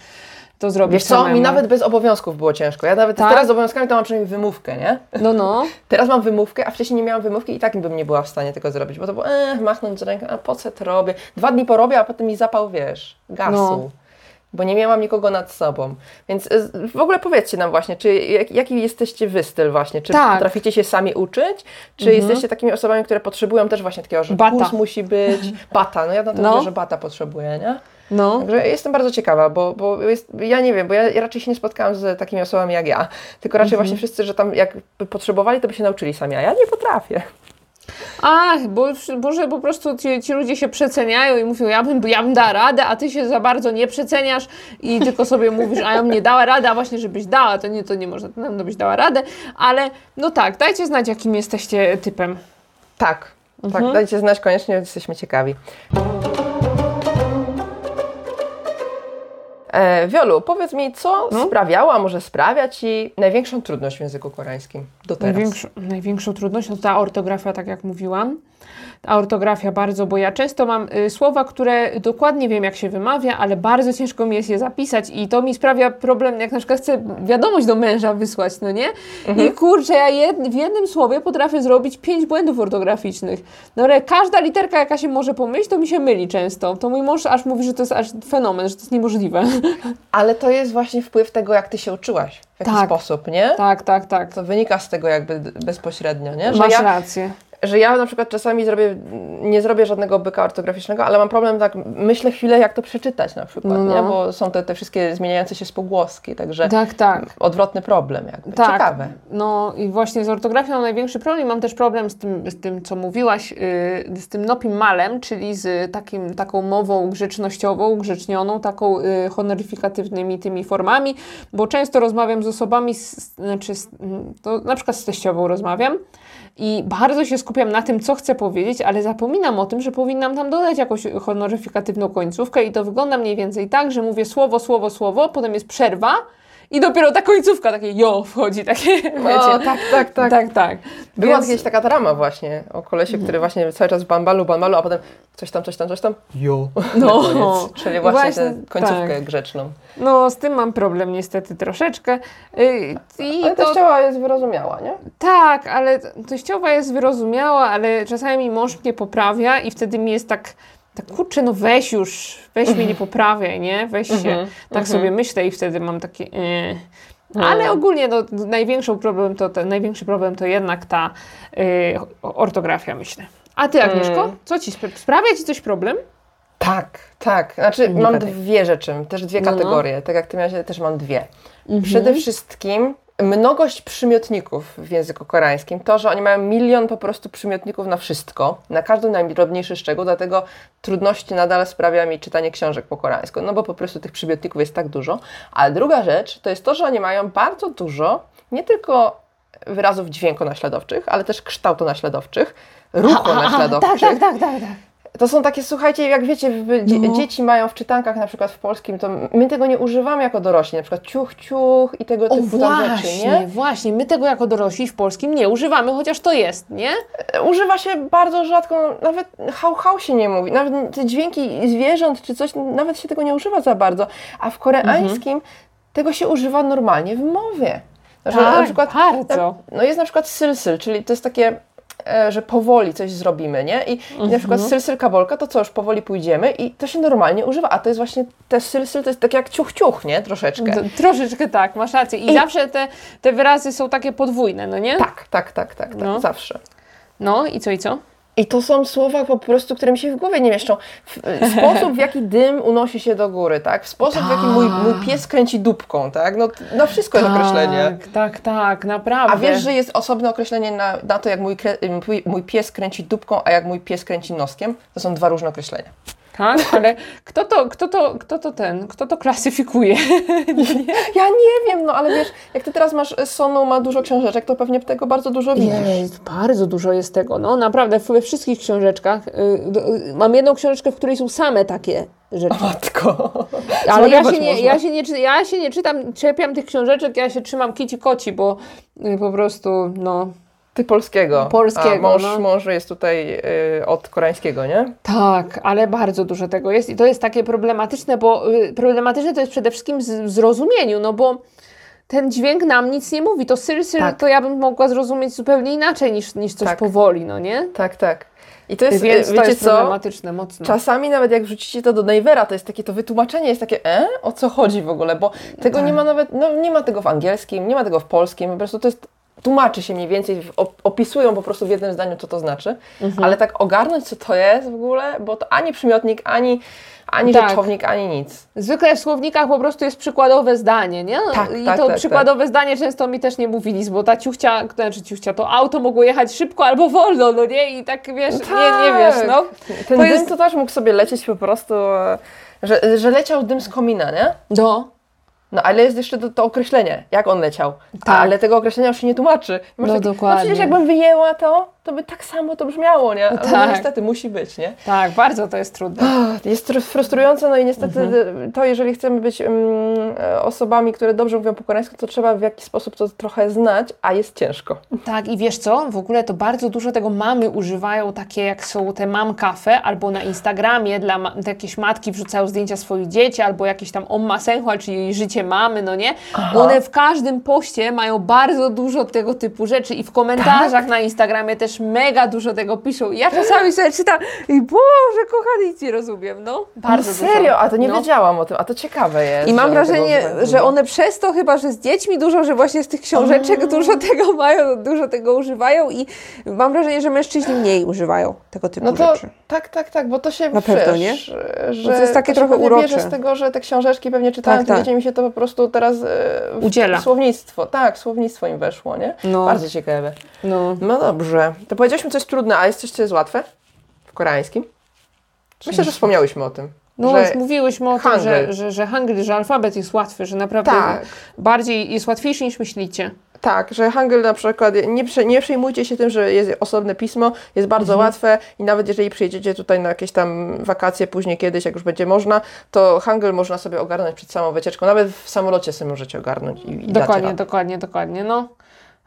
to zrobić Wiesz co, samemu. mi nawet bez obowiązków było ciężko. Ja nawet Tak? teraz z obowiązkami to mam przynajmniej wymówkę, nie? No, no. Teraz mam wymówkę, a wcześniej nie miałam wymówki i tak bym nie była w stanie tego zrobić, bo to było, eh, machnąć ręką, a po co to robię? Dwa dni porobię, a potem mi zapał, wiesz, gasu. No. Bo nie miałam nikogo nad sobą. Więc y, w ogóle powiedzcie nam właśnie, czy jak, jaki jesteście wy styl właśnie? Czy Tak. potraficie się sami uczyć? Czy jesteście takimi osobami, które potrzebują też właśnie takiego, że Bata. musi być, bata, no ja na to No. mówię, że bata potrzebuję, nie? No. Także jestem bardzo ciekawa, bo, bo jest, ja nie wiem, bo ja raczej się nie spotkałam z takimi osobami jak ja. Tylko raczej właśnie wszyscy, że tam jakby potrzebowali, to by się nauczyli sami, a ja nie potrafię. Ach, bo, bo że po prostu ci, ci ludzie się przeceniają i mówią, ja bym, ja bym dała radę, a ty się za bardzo nie przeceniasz i tylko sobie mówisz, a ja bym nie dała rady, a właśnie żebyś dała, to nie, to nie można, no byś dała radę, ale no tak, dajcie znać, jakim jesteście typem. Tak, Mhm. tak, dajcie znać koniecznie, jesteśmy ciekawi. E, Wiolu, powiedz mi, co No? sprawiało, a może sprawia Ci największą trudność w języku koreańskim do teraz? Największą, największą trudnością to ta ortografia, tak jak mówiłam. Ta ortografia bardzo, bo ja często mam y, słowa, które dokładnie wiem, jak się wymawia, ale bardzo ciężko mi jest je zapisać i to mi sprawia problem, jak na przykład chcę wiadomość do męża wysłać, no nie? I kurczę, ja jed, w jednym słowie potrafię zrobić pięć błędów ortograficznych. No ale każda literka, jaka się może pomylić, to mi się myli często. To mój mąż aż mówi, że to jest aż fenomen, że to jest niemożliwe. Ale to jest właśnie wpływ tego, jak Ty się uczyłaś, w jaki Tak. sposób, nie? tak, tak, tak. To wynika z tego jakby bezpośrednio, nie? Że Masz ja, rację. Że ja na przykład czasami zrobię, nie zrobię żadnego byka ortograficznego, ale mam problem tak, myślę chwilę jak to przeczytać na przykład, No, nie? bo są te, te wszystkie zmieniające się spółgłoski, także Tak, tak. odwrotny problem jakby. Tak, Ciekawe. no i właśnie z ortografią mam największy problem. Mam też problem z tym, z tym co mówiłaś, yy, z tym nopim malem, czyli z takim, taką mową grzecznościową, grzecznioną, taką yy, honoryfikatywnymi tymi formami, bo często rozmawiam z osobami, z, znaczy z, to na przykład z teściową rozmawiam i bardzo się skupiam na tym, co chcę powiedzieć, ale zapominam o tym, że powinnam tam dodać jakąś honoryfikatywną końcówkę i to wygląda mniej więcej tak, że mówię słowo, słowo, słowo, potem jest przerwa, i dopiero ta końcówka, takie jo wchodzi, takie, wiecie. tak, tak, tak. Tak, tak. Była Więc- kiedyś taka drama właśnie o kolesie, który właśnie cały czas bambalu, bambalu, a potem coś tam, coś tam, coś tam, jo. No. Koniec. Czyli właśnie, właśnie tę końcówkę tak. grzeczną. No, z tym mam problem niestety troszeczkę. Yy, I Ale to, teściowa jest wyrozumiała, nie? tak, ale teściowa jest wyrozumiała, ale czasami mąż mnie poprawia i wtedy mi jest tak, tak kurczę, no weź już, weź mnie nie poprawiaj, nie? Weź się. Mhm, Tak sobie myślę i wtedy mam takie... Yy. Ale ogólnie no, największą problem to, to, największy problem to jednak ta yy, ortografia, myślę. A ty, Agnieszko, Mm. co ci spra- sprawia ci coś problem? Tak, tak. Znaczy Nie mam dwie rzeczy, też dwie No, no. kategorie. Tak jak ty miałaś, ja też mam dwie. Mhm. Przede wszystkim mnogość przymiotników w języku koreańskim. To, że oni mają milion po prostu przymiotników na wszystko, na każdy najdrobniejszy szczegół, dlatego trudności nadal sprawia mi czytanie książek po koreańsku, no bo po prostu tych przymiotników jest tak dużo. Ale druga rzecz to jest to, że oni mają bardzo dużo nie tylko wyrazów dźwiękonaśladowczych, ale też kształtonaśladowczych, ruchonaśladowczych. Tak, tak, tak, tak, tak. To są takie, słuchajcie, jak wiecie, No. dzieci mają w czytankach na przykład w polskim, to my tego nie używamy jako dorośli, na przykład ciuch, ciuch i tego O typu tam rzeczy, właśnie, nie? właśnie. My tego jako dorośli w polskim nie używamy, chociaż to jest, nie? Używa się bardzo rzadko, nawet hał, hał się nie mówi, nawet te dźwięki zwierząt czy coś, nawet się tego nie używa za bardzo, a w koreańskim Mhm. tego się używa normalnie w mowie. Że Tak, bardzo. No jest na przykład sylsyl, czyli to jest takie, e, że powoli coś zrobimy, nie? I, i na Mhm. przykład sylsyl kabolka, to co, już powoli pójdziemy i to się normalnie używa, a to jest właśnie, te sylsyl to jest tak jak ciuch, ciuch, nie? Troszeczkę. To, troszeczkę tak, masz rację. I, I- zawsze te, te wyrazy są takie podwójne, no nie? Tak, tak, tak, tak, tak, No. zawsze. No i co, i co? I to są słowa po prostu, które mi się w głowie nie mieszczą. Sposób, w jaki dym unosi się do góry, tak? W sposób, w jaki mój, mój pies kręci dupką, tak? No, na wszystko jest określenie. Tak, tak, tak, naprawdę. A wiesz, że jest osobne określenie na, na to, jak mój, mój pies kręci dupką, a jak mój pies kręci noskiem? To są dwa różne określenia. Tak, ale kto to, kto to, kto to ten, kto to klasyfikuje? Ja nie wiem, no ale wiesz, jak ty teraz masz, Sonu ma dużo książeczek, to pewnie tego bardzo dużo widzisz. Jest, bardzo dużo jest tego. No naprawdę, we wszystkich książeczkach. Y, y, mam jedną książeczkę, w której są same takie rzeczy. Matko. Ale ja się, nie, ja, się nie, czy- ja się nie czytam, czepiam tych książeczek, ja się trzymam kici koci, bo y, po prostu, no. Ty polskiego. Polskiego, A mąż, no. mąż jest tutaj y, od koreańskiego, nie? Tak, ale bardzo dużo tego jest i to jest takie problematyczne, bo y, problematyczne to jest przede wszystkim w zrozumieniu, no bo ten dźwięk nam nic nie mówi. To syr, syr Tak. to ja bym mogła zrozumieć zupełnie inaczej niż, niż coś Tak. powoli, no nie? Tak, tak. I to jest, Więc y, to wiecie jest co? problematyczne mocno. Czasami nawet jak wrzucicie to do Navera, to jest takie, to wytłumaczenie jest takie, e? O co chodzi w ogóle? Bo tego Tak. nie ma nawet, no nie ma tego w angielskim, nie ma tego w polskim, po prostu to jest, tłumaczy się mniej więcej, opisują po prostu w jednym zdaniu, co to znaczy, Mhm. ale tak ogarnąć, co to jest w ogóle, bo to ani przymiotnik, ani, ani Tak. rzeczownik, ani nic. Zwykle w słownikach po prostu jest przykładowe zdanie, nie? Tak, I tak, to tak, przykładowe zdanie często mi też nie mówi nic, bo ta ciuchcia, znaczy ciuchcia, to auto mogło jechać szybko albo wolno, no nie? I tak wiesz, nie, nie wiesz, no. Ten To dym jest- to też mógł sobie lecieć po prostu, że, że leciał dym z komina, nie? No, No ale jest jeszcze to, to określenie, jak on leciał. Tak. Ale tego określenia już się nie tłumaczy. Masz No, takie, dokładnie. No przecież jakbym wyjęła to, to by tak samo to brzmiało, nie? Ale Tak. no, niestety musi być, nie? tak, bardzo to jest trudne. Jest tr- frustrujące, no i niestety Mhm. to, jeżeli chcemy być mm, osobami, które dobrze mówią po koreańsku, to trzeba w jakiś sposób to trochę znać, a jest ciężko. Tak, i wiesz co? W ogóle to bardzo dużo tego mamy używają, takie jak są te mam kafe, albo na Instagramie dla ma- jakieś matki wrzucają zdjęcia swoich dzieci, albo jakieś tam omma senhual, czyli życie mamy, no nie? One w każdym poście mają bardzo dużo tego typu rzeczy i w komentarzach Tak. na Instagramie też też mega dużo tego piszą. Ja czasami sobie czytam i Boże, kochany, nic nie rozumiem, no. Bardzo no serio? Dużo. A to nie no. wiedziałam o tym, a to ciekawe jest. I mam że wrażenie, że one przez to chyba, że z dziećmi dużo, że właśnie z tych książeczek dużo tego mają, dużo tego używają i mam wrażenie, że mężczyźni mniej używają tego typu No to rzeczy. tak, tak, tak, bo to się Na pewno, nie? Że Bo to jest takie się trochę urocze. bierze z tego, że te książeczki pewnie czytałem, Tak, to tak. mi się to po prostu teraz e, Udziela. słownictwo, tak, słownictwo im weszło, nie? No. Bardzo ciekawe. No. No dobrze, to powiedzieliśmy coś trudne, a jest coś, co jest łatwe w koreańskim? Myślę, że wspomniałyśmy o tym. No że mówiłyśmy o tym, że, że, że hangul, że alfabet jest łatwy, że naprawdę Tak. bardziej jest łatwiejszy niż myślicie. Tak, że Hangul na przykład, nie, nie przejmujcie się tym, że jest osobne pismo, jest bardzo Mhm. łatwe i nawet jeżeli przyjedziecie tutaj na jakieś tam wakacje później kiedyś, jak już będzie można, to Hangul można sobie ogarnąć przed samą wycieczką, nawet w samolocie sobie możecie ogarnąć i, i Dokładnie, dokładnie, dokładnie, no.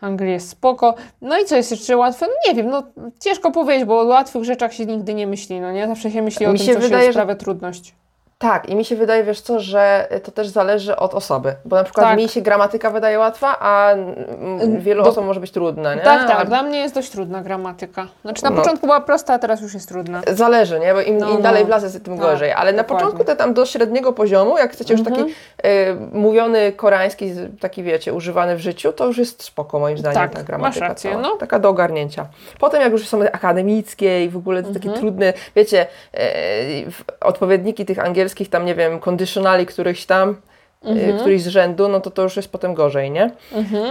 Hangul jest spoko. No i co jest jeszcze łatwe? No nie wiem, no ciężko powiedzieć, bo o łatwych rzeczach się nigdy nie myśli, no nie? Zawsze się myśli o Mi tym, się co wydaje, się że- sprawia trudność. Tak, i mi się wydaje, wiesz co, że to też zależy od osoby, bo na przykład Tak. mi się gramatyka wydaje łatwa, a mm, wielu Do- osobom może być trudna, nie? Tak, tak, A dla mnie jest dość trudna gramatyka. Znaczy na No. początku była prosta, a teraz już jest trudna. Zależy, nie? Bo im, No, im no. dalej w las, tym Tak, gorzej. Ale na dokładnie. początku te tam do średniego poziomu, jak chcecie już taki Mhm. y, mówiony koreański, taki wiecie, używany w życiu, to już jest spoko moim zdaniem Tak, ta masz gramatyka. rację, cała. no. Taka do ogarnięcia. Potem jak już są akademickie i w ogóle te takie Mhm. trudne, wiecie, w- odpowiedniki tych angielskich, tam nie wiem, conditionali którychś tam, Mhm. y, któryś z rzędu, no to to już jest potem gorzej, nie?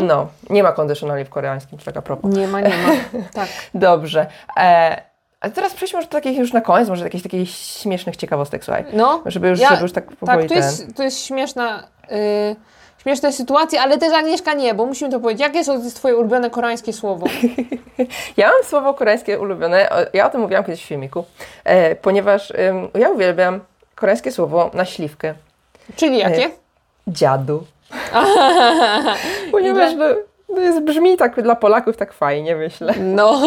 No, nie ma conditionali w koreańskim, to taka propos. Nie ma, nie ma. Tak. Dobrze. E, a teraz przejdźmy może do takich już na koniec, może jakichś takich śmiesznych ciekawostek, słuchaj. No, Żeby już, Ja- żeby już tak powoli tak, to ten... jest, to jest śmieszna, y, śmieszna sytuacja, ale też Agnieszka nie, bo musimy to powiedzieć. Jakie jest Twoje ulubione koreańskie słowo? Ja mam słowo koreańskie ulubione, ja o tym mówiłam kiedyś w filmiku, e, ponieważ ja uwielbiam koreańskie słowo na śliwkę. Czyli jakie? Dziadu. ponieważ no, to jest, brzmi tak dla Polaków tak fajnie, myślę. No,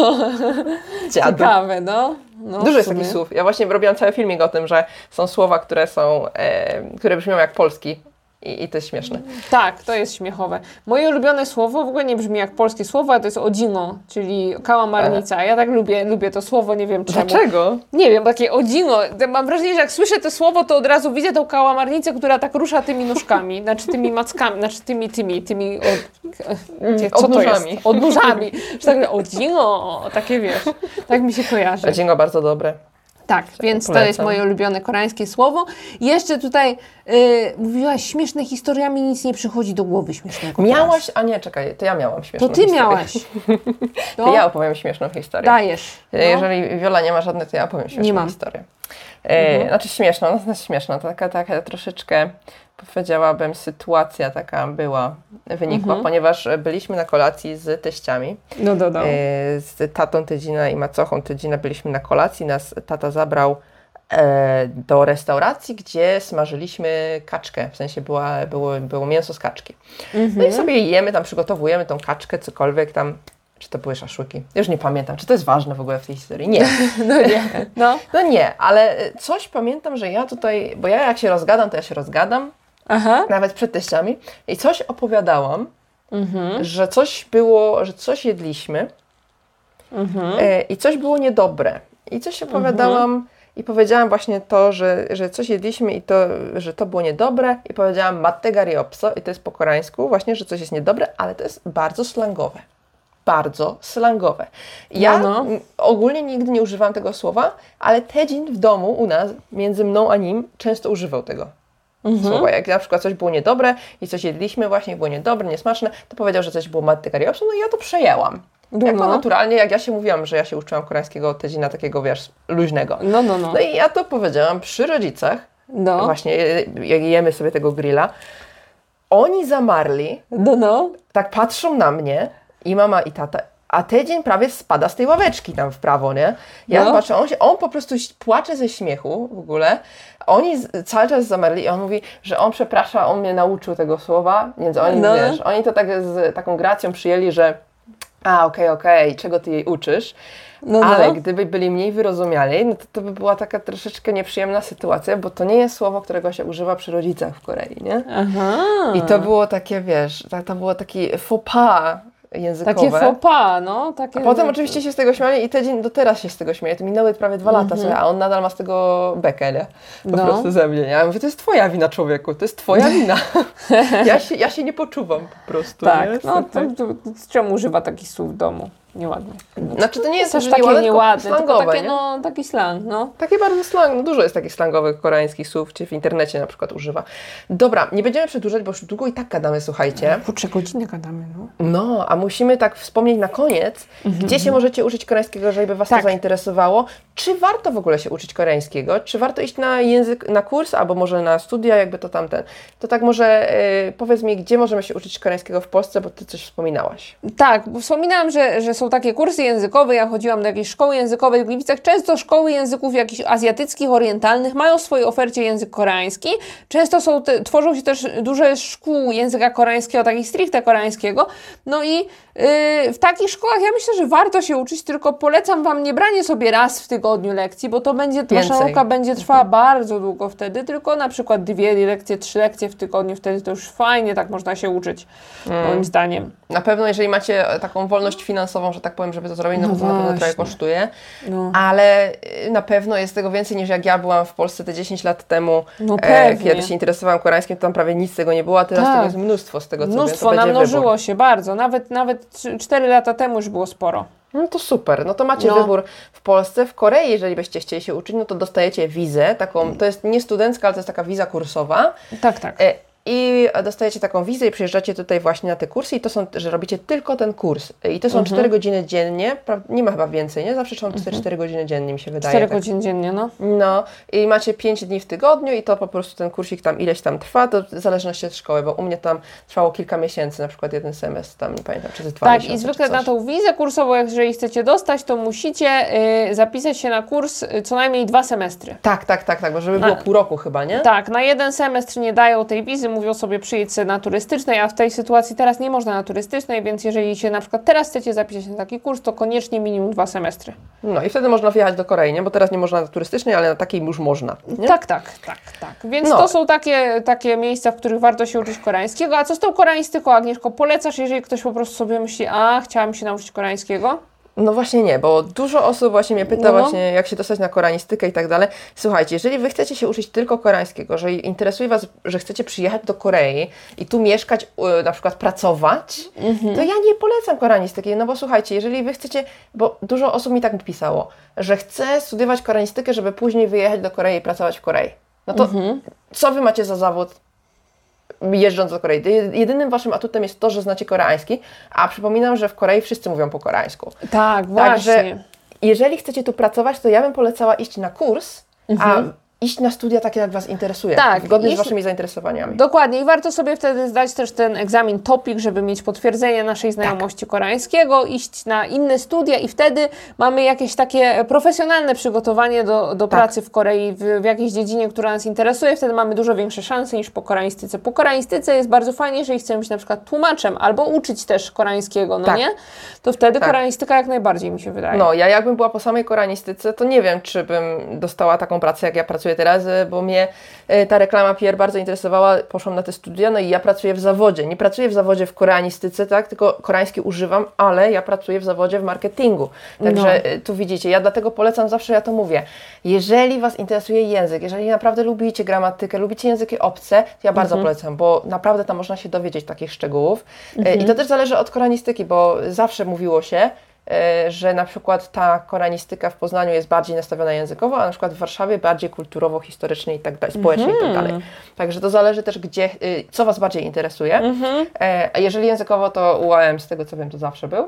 Dziadu. ciekawe, no. no Dużo jest takich słów. Ja właśnie robiłam cały filmik o tym, że są słowa, które są, e, które brzmią jak polski. I, I to jest śmieszne. Tak, to jest śmiechowe. Moje ulubione słowo w ogóle nie brzmi jak polskie słowo, a to jest odzino, czyli kałamarnica. Ja tak lubię, lubię to słowo, nie wiem czemu. Dlaczego? Nie wiem, takie odzino. Mam wrażenie, że jak słyszę to słowo, to od razu widzę tą kałamarnicę, która tak rusza tymi nóżkami, znaczy tymi mackami, znaczy tymi, tymi, tymi, od, gdzie- co to odnóżami. jest? Odnóżami. Że tak odzino, takie wiesz, tak mi się kojarzy. Dziękuję bardzo dobre. Tak, więc to polecam. jest moje ulubione koreańskie słowo. Jeszcze tutaj y, mówiłaś śmieszne historiami, nic nie przychodzi do głowy śmiesznego. Miałaś, a nie, czekaj, to ja miałam śmieszną To ty historię. miałaś. To No, ja opowiem śmieszną historię. dajesz. No. Jeżeli Wiola nie ma żadnej, to ja opowiem śmieszną Nie mam. historię. E, Znaczy śmieszną, no to śmieszna, to taka, taka troszeczkę, powiedziałabym, sytuacja taka była, wynikła, Mhm. ponieważ byliśmy na kolacji z teściami, No, no, no. e, z tatą Tydzina i macochą Tydzina byliśmy na kolacji, nas tata zabrał e, do restauracji, gdzie smażyliśmy kaczkę, w sensie była, było, było mięso z kaczki. No i Mhm. sobie jemy, tam przygotowujemy tą kaczkę, cokolwiek tam, czy to były szaszłyki? Już nie pamiętam, czy to jest ważne w ogóle w tej historii? Nie. No nie. No. No nie, ale coś pamiętam, że ja tutaj, bo ja jak się rozgadam, to ja się rozgadam, Aha. nawet przed teściami, i coś opowiadałam, Mhm. że coś było, że coś jedliśmy Mhm. e, i coś było niedobre. I coś opowiadałam i powiedziałam właśnie to, że, że coś jedliśmy i to, że to było niedobre i powiedziałam matte gariopso i to jest po koreańsku właśnie, że coś jest niedobre, ale to jest bardzo slangowe. Bardzo slangowe. Ja No, no. ogólnie nigdy nie używam tego słowa, ale Tedzin w domu u nas, między mną a nim, często używał tego Mhm. słowa. Jak na przykład coś było niedobre i coś jedliśmy właśnie, było niedobre, niesmaczne, to powiedział, że coś było matte gariopso, no i ja to przejęłam. Jako No. naturalnie, jak ja się mówiłam, że ja się uczyłam koreańskiego Tedzina takiego, wiesz, luźnego. No, no, no. No i ja to powiedziałam przy rodzicach, No, właśnie jak jemy sobie tego grilla. Oni zamarli, no, no. tak patrzą na mnie i mama i tata, a Tedzin prawie spada z tej ławeczki tam w prawo, nie? Ja No. patrzę, on, się, on po prostu płacze ze śmiechu w ogóle. Oni cały czas zamarli i on mówi, że on przeprasza, on mnie nauczył tego słowa, więc oni, No. wiesz, oni to tak z taką gracją przyjęli, że a, okej, okej, czego ty jej uczysz? No, no. Ale gdyby byli mniej wyrozumiali, no to, to by była taka troszeczkę nieprzyjemna sytuacja, bo to nie jest słowo, którego się używa przy rodzicach w Korei, nie? Aha. I to było takie, wiesz, to, to było taki faux pas językowe. Takie faux pas, no. Takie... A potem oczywiście się z tego śmiali i te dzień do teraz się z tego śmieje. To minęły prawie dwa lata, słuchaj, a on nadal ma z tego bekę, nie? Po. No. prostu ze mnie, nie? Ja mówię, to jest twoja wina, człowieku, to jest twoja wina. ja, się, ja się nie poczuwam po prostu, nie? Tak, no to, to, to czemu używa takich słów w domu? Nieładnie. Znaczy to nie jest Też takie nieładne, nieładne, slangowe, takie, nie? no, taki slang, no. Takie bardzo slang, no dużo jest takich slangowych koreańskich słów, czy w internecie na przykład używa. Dobra, nie będziemy przedłużać, bo już długo i tak gadamy, słuchajcie. Kurczę, godzinę gadamy, no. No, a musimy tak wspomnieć na koniec, gdzie się możecie uczyć koreańskiego, żeby Was Mhm. Tak. to zainteresowało. Czy warto w ogóle się uczyć koreańskiego? Czy warto iść na język, na kurs, albo może na studia, jakby to tamten? To tak może y, powiedz mi, gdzie możemy się uczyć koreańskiego w Polsce, bo Ty coś wspominałaś. Tak, bo wspominałam, że, że są takie kursy językowe. Ja chodziłam do jakiejś szkoły językowej w Gliwicach. Często szkoły języków jakichś azjatyckich, orientalnych mają w swojej ofercie język koreański. Często są te, tworzą się też duże szkół języka koreańskiego, takich stricte koreańskiego. No i yy, w takich szkołach ja myślę, że warto się uczyć, tylko polecam Wam nie branie sobie raz w tygodniu lekcji, bo to będzie, Wasza nauka będzie trwała bardzo długo wtedy, tylko na przykład dwie lekcje, trzy lekcje w tygodniu, wtedy to już fajnie tak można się uczyć, Mm. moim zdaniem. Na pewno, jeżeli macie taką wolność finansową, że tak powiem, żeby to zrobić, no, No bo to na pewno trochę kosztuje, No. ale y, na pewno jest tego więcej niż jak ja byłam w Polsce te 10 lat temu, No e, kiedy się interesowałam koreańskim, to tam prawie nic z tego nie było, a teraz Tak. tego jest mnóstwo z tego, co Mnóstwo wiem, namnożyło wybór. się bardzo. Nawet, nawet 4 lata temu już było sporo. No to super, no to macie No. wybór w Polsce. W Korei, jeżeli byście chcieli się uczyć, no to dostajecie wizę, taką, to jest nie studencka, ale to jest taka wiza kursowa. Tak, tak. E, I dostajecie taką wizę i przyjeżdżacie tutaj właśnie na te kursy i to są, że robicie tylko ten kurs. I to są Mhm. 4 godziny dziennie, nie ma chyba więcej, nie? Zawsze są 4 godziny dziennie, mi się wydaje. 4 tak. godziny dziennie, no. No i macie 5 dni w tygodniu i to po prostu ten kursik tam ileś tam trwa, to w zależności od szkoły, bo u mnie tam trwało kilka miesięcy, na przykład jeden semestr, tam nie pamiętam, czy dwa Tak, i zwykle na tą wizę kursową, jeżeli chcecie dostać, to musicie y, zapisać się na kurs y, co najmniej dwa semestry. Tak, tak, tak, tak, bo żeby było Na- pół roku chyba, nie? Tak, na jeden semestr nie dają tej wizy, mówią sobie przyjedź na turystycznej, a w tej sytuacji teraz nie można na turystycznej, więc jeżeli się na przykład teraz chcecie zapisać na taki kurs, to koniecznie minimum dwa semestry. No i wtedy można wjechać do Korei, nie? Bo teraz nie można na turystycznej, ale na takiej już można. Nie? Tak, tak, tak, tak. Więc No. to są takie, takie miejsca, w których warto się uczyć koreańskiego. A co z tą koreaństyką, Agnieszko? Polecasz, jeżeli ktoś po prostu sobie myśli, a chciałam się nauczyć koreańskiego? No właśnie nie, bo dużo osób właśnie mnie pyta No, no. właśnie, jak się dostać na koreanistykę i tak dalej. Słuchajcie, jeżeli Wy chcecie się uczyć tylko koreańskiego, że interesuje Was, że chcecie przyjechać do Korei i tu mieszkać, y, na przykład pracować, Mhm. to ja nie polecam koreanistyki, no bo słuchajcie, jeżeli Wy chcecie, bo dużo osób mi tak pisało, że chce studiować koreanistykę, żeby później wyjechać do Korei i pracować w Korei. No to Mhm. co Wy macie za zawód jeżdżąc do Korei? Jedynym Waszym atutem jest to, że znacie koreański, a przypominam, że w Korei wszyscy mówią po koreańsku. Tak, Także właśnie. jeżeli chcecie tu pracować, to ja bym polecała iść na kurs, a iść na studia takie, jak Was interesuje. Tak, zgodnie z iść- Waszymi zainteresowaniami. Dokładnie i warto sobie wtedy zdać też ten egzamin TOPIK, żeby mieć potwierdzenie naszej znajomości koreańskiego, iść na inne studia i wtedy mamy jakieś takie profesjonalne przygotowanie do, do Tak. pracy w Korei, w, w jakiejś dziedzinie, która nas interesuje, wtedy mamy dużo większe szanse niż po koreaństyce. Po koreaństyce jest bardzo fajnie, jeżeli chcemy być na przykład tłumaczem albo uczyć też koreańskiego, no Tak. nie? To wtedy Tak. koreaństyka jak najbardziej mi się wydaje. No, ja jakbym była po samej koreanistyce, to nie wiem, czy bym dostała taką pracę, jak ja pracuję teraz, y, bo mnie y, ta reklama PR bardzo interesowała, poszłam na te studia, no i ja pracuję w zawodzie. Nie pracuję w zawodzie w koreanistyce, tak, tylko koreański używam, ale ja pracuję w zawodzie w marketingu. Także No. y, tu widzicie, ja dlatego polecam, zawsze ja to mówię, jeżeli Was interesuje język, jeżeli naprawdę lubicie gramatykę, lubicie języki obce, to ja bardzo polecam, bo naprawdę tam można się dowiedzieć takich szczegółów. Y, I to też zależy od koreanistyki, bo zawsze mówiło się, e, że na przykład ta koreanistyka w Poznaniu jest bardziej nastawiona językowo, a na przykład w Warszawie bardziej kulturowo, historycznie i tak dalej, społecznie i tak dalej. Także to zależy też, gdzie, y, co Was bardziej interesuje. E, A jeżeli językowo, to UAM, z tego co wiem, to zawsze był.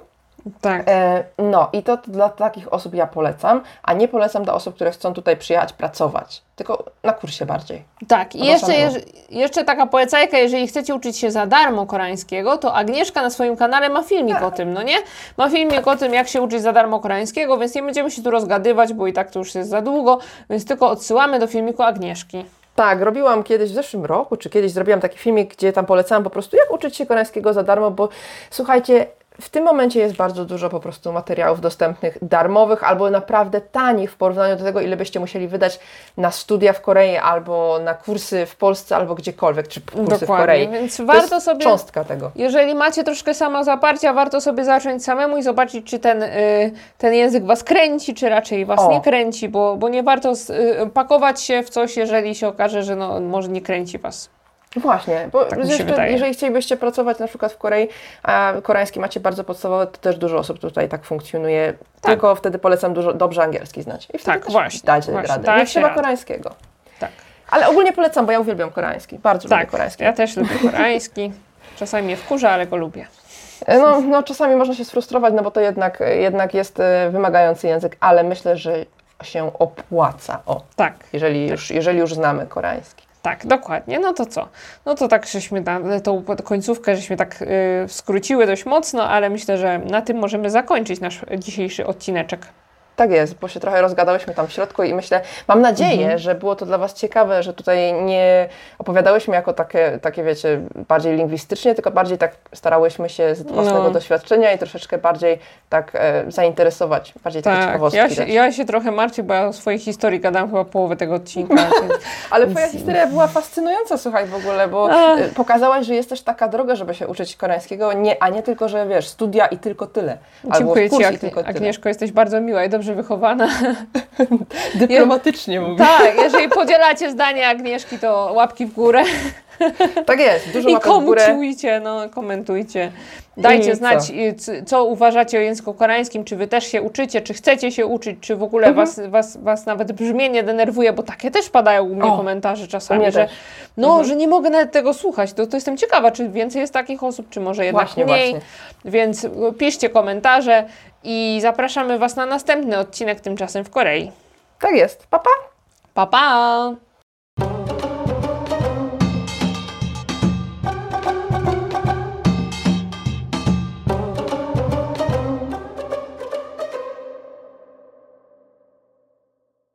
Tak. E, No i to dla takich osób ja polecam, a nie polecam dla osób, które chcą tutaj przyjechać pracować, tylko na kursie bardziej. Tak, i Albo jeszcze, jeż- jeszcze taka polecajka, jeżeli chcecie uczyć się za darmo koreańskiego, to Agnieszka na swoim kanale ma filmik o tym, no nie? Ma filmik o tym, jak się uczyć za darmo koreańskiego, więc nie będziemy się tu rozgadywać, bo i tak to już jest za długo, więc tylko odsyłamy do filmiku Agnieszki. Tak, robiłam kiedyś w zeszłym roku, czy kiedyś zrobiłam taki filmik, gdzie tam polecałam po prostu, jak uczyć się koreańskiego za darmo, bo słuchajcie, w tym momencie jest bardzo dużo po prostu materiałów dostępnych, darmowych albo naprawdę tanich w porównaniu do tego, ile byście musieli wydać na studia w Korei albo na kursy w Polsce albo gdziekolwiek, czy kursy Dokładnie, w Korei. więc to warto sobie- cząstka tego. Jeżeli macie troszkę samozaparcia, warto sobie zacząć samemu i zobaczyć, czy ten, y, ten język Was kręci, czy raczej Was O. nie kręci, bo, bo nie warto z, y, pakować się w coś, jeżeli się okaże, że no, może nie kręci Was. Właśnie, bo Tak jeszcze, jeżeli chcielibyście pracować na przykład w Korei, a koreański macie bardzo podstawowe, to też dużo osób tutaj tak funkcjonuje. Tak. Tylko wtedy polecam dużo, dobrze angielski znać. I wtedy Tak, właśnie, dacie właśnie, radę. da Nie trzeba koreańskiego. Tak, Ale ogólnie polecam, bo ja uwielbiam koreański. Bardzo lubię tak. koreański. Ja też lubię koreański. Czasami mnie wkurza, ale go lubię. No, no, czasami można się sfrustrować, no bo to jednak, jednak jest e, wymagający język, ale myślę, że się opłaca. O, Tak. jeżeli już, jeżeli już znamy koreański. Tak, dokładnie. No to co? No to tak żeśmy na, tą końcówkę żeśmy tak y, skróciły dość mocno, ale myślę, że na tym możemy zakończyć nasz dzisiejszy odcineczek. Tak jest, bo się trochę rozgadałyśmy tam w środku i myślę, mam nadzieję, Mhm. że było to dla Was ciekawe, że tutaj nie opowiadałyśmy jako takie, takie, wiecie, bardziej lingwistycznie, tylko bardziej tak starałyśmy się z własnego No. doświadczenia i troszeczkę bardziej tak e, zainteresować, bardziej takie Tak, ciekawostki ja się, ja się trochę martwię, bo ja o swojej historii gadałam chyba połowę tego odcinka. więc- Ale Twoja historia była fascynująca, słuchaj, w ogóle, bo e, pokazałaś, że jest też taka droga, żeby się uczyć koreańskiego, nie, a nie tylko, że wiesz, studia i tylko tyle. Dziękuję Ci, Agnie-. Agnieszko, jesteś bardzo miła i dobrze wychowana. Dyplomatycznie mówię. tak, jeżeli podzielacie zdanie Agnieszki, to łapki w górę Tak jest, dużo i łapek w górę. komentujcie, no komentujcie. Dajcie znać, co? y, co uważacie o języku koreańskim, czy Wy też się uczycie, czy chcecie się uczyć, czy w ogóle Mhm. was, was, was nawet brzmienie denerwuje, bo takie też padają u mnie O, komentarze czasami, że no, Mhm. że nie mogę nawet tego słuchać. To, to jestem ciekawa, czy więcej jest takich osób, czy może jednak Właśnie, mniej. właśnie. Więc piszcie komentarze i zapraszamy Was na następny odcinek tymczasem w Korei. Tak jest. Pa, pa! Pa, pa!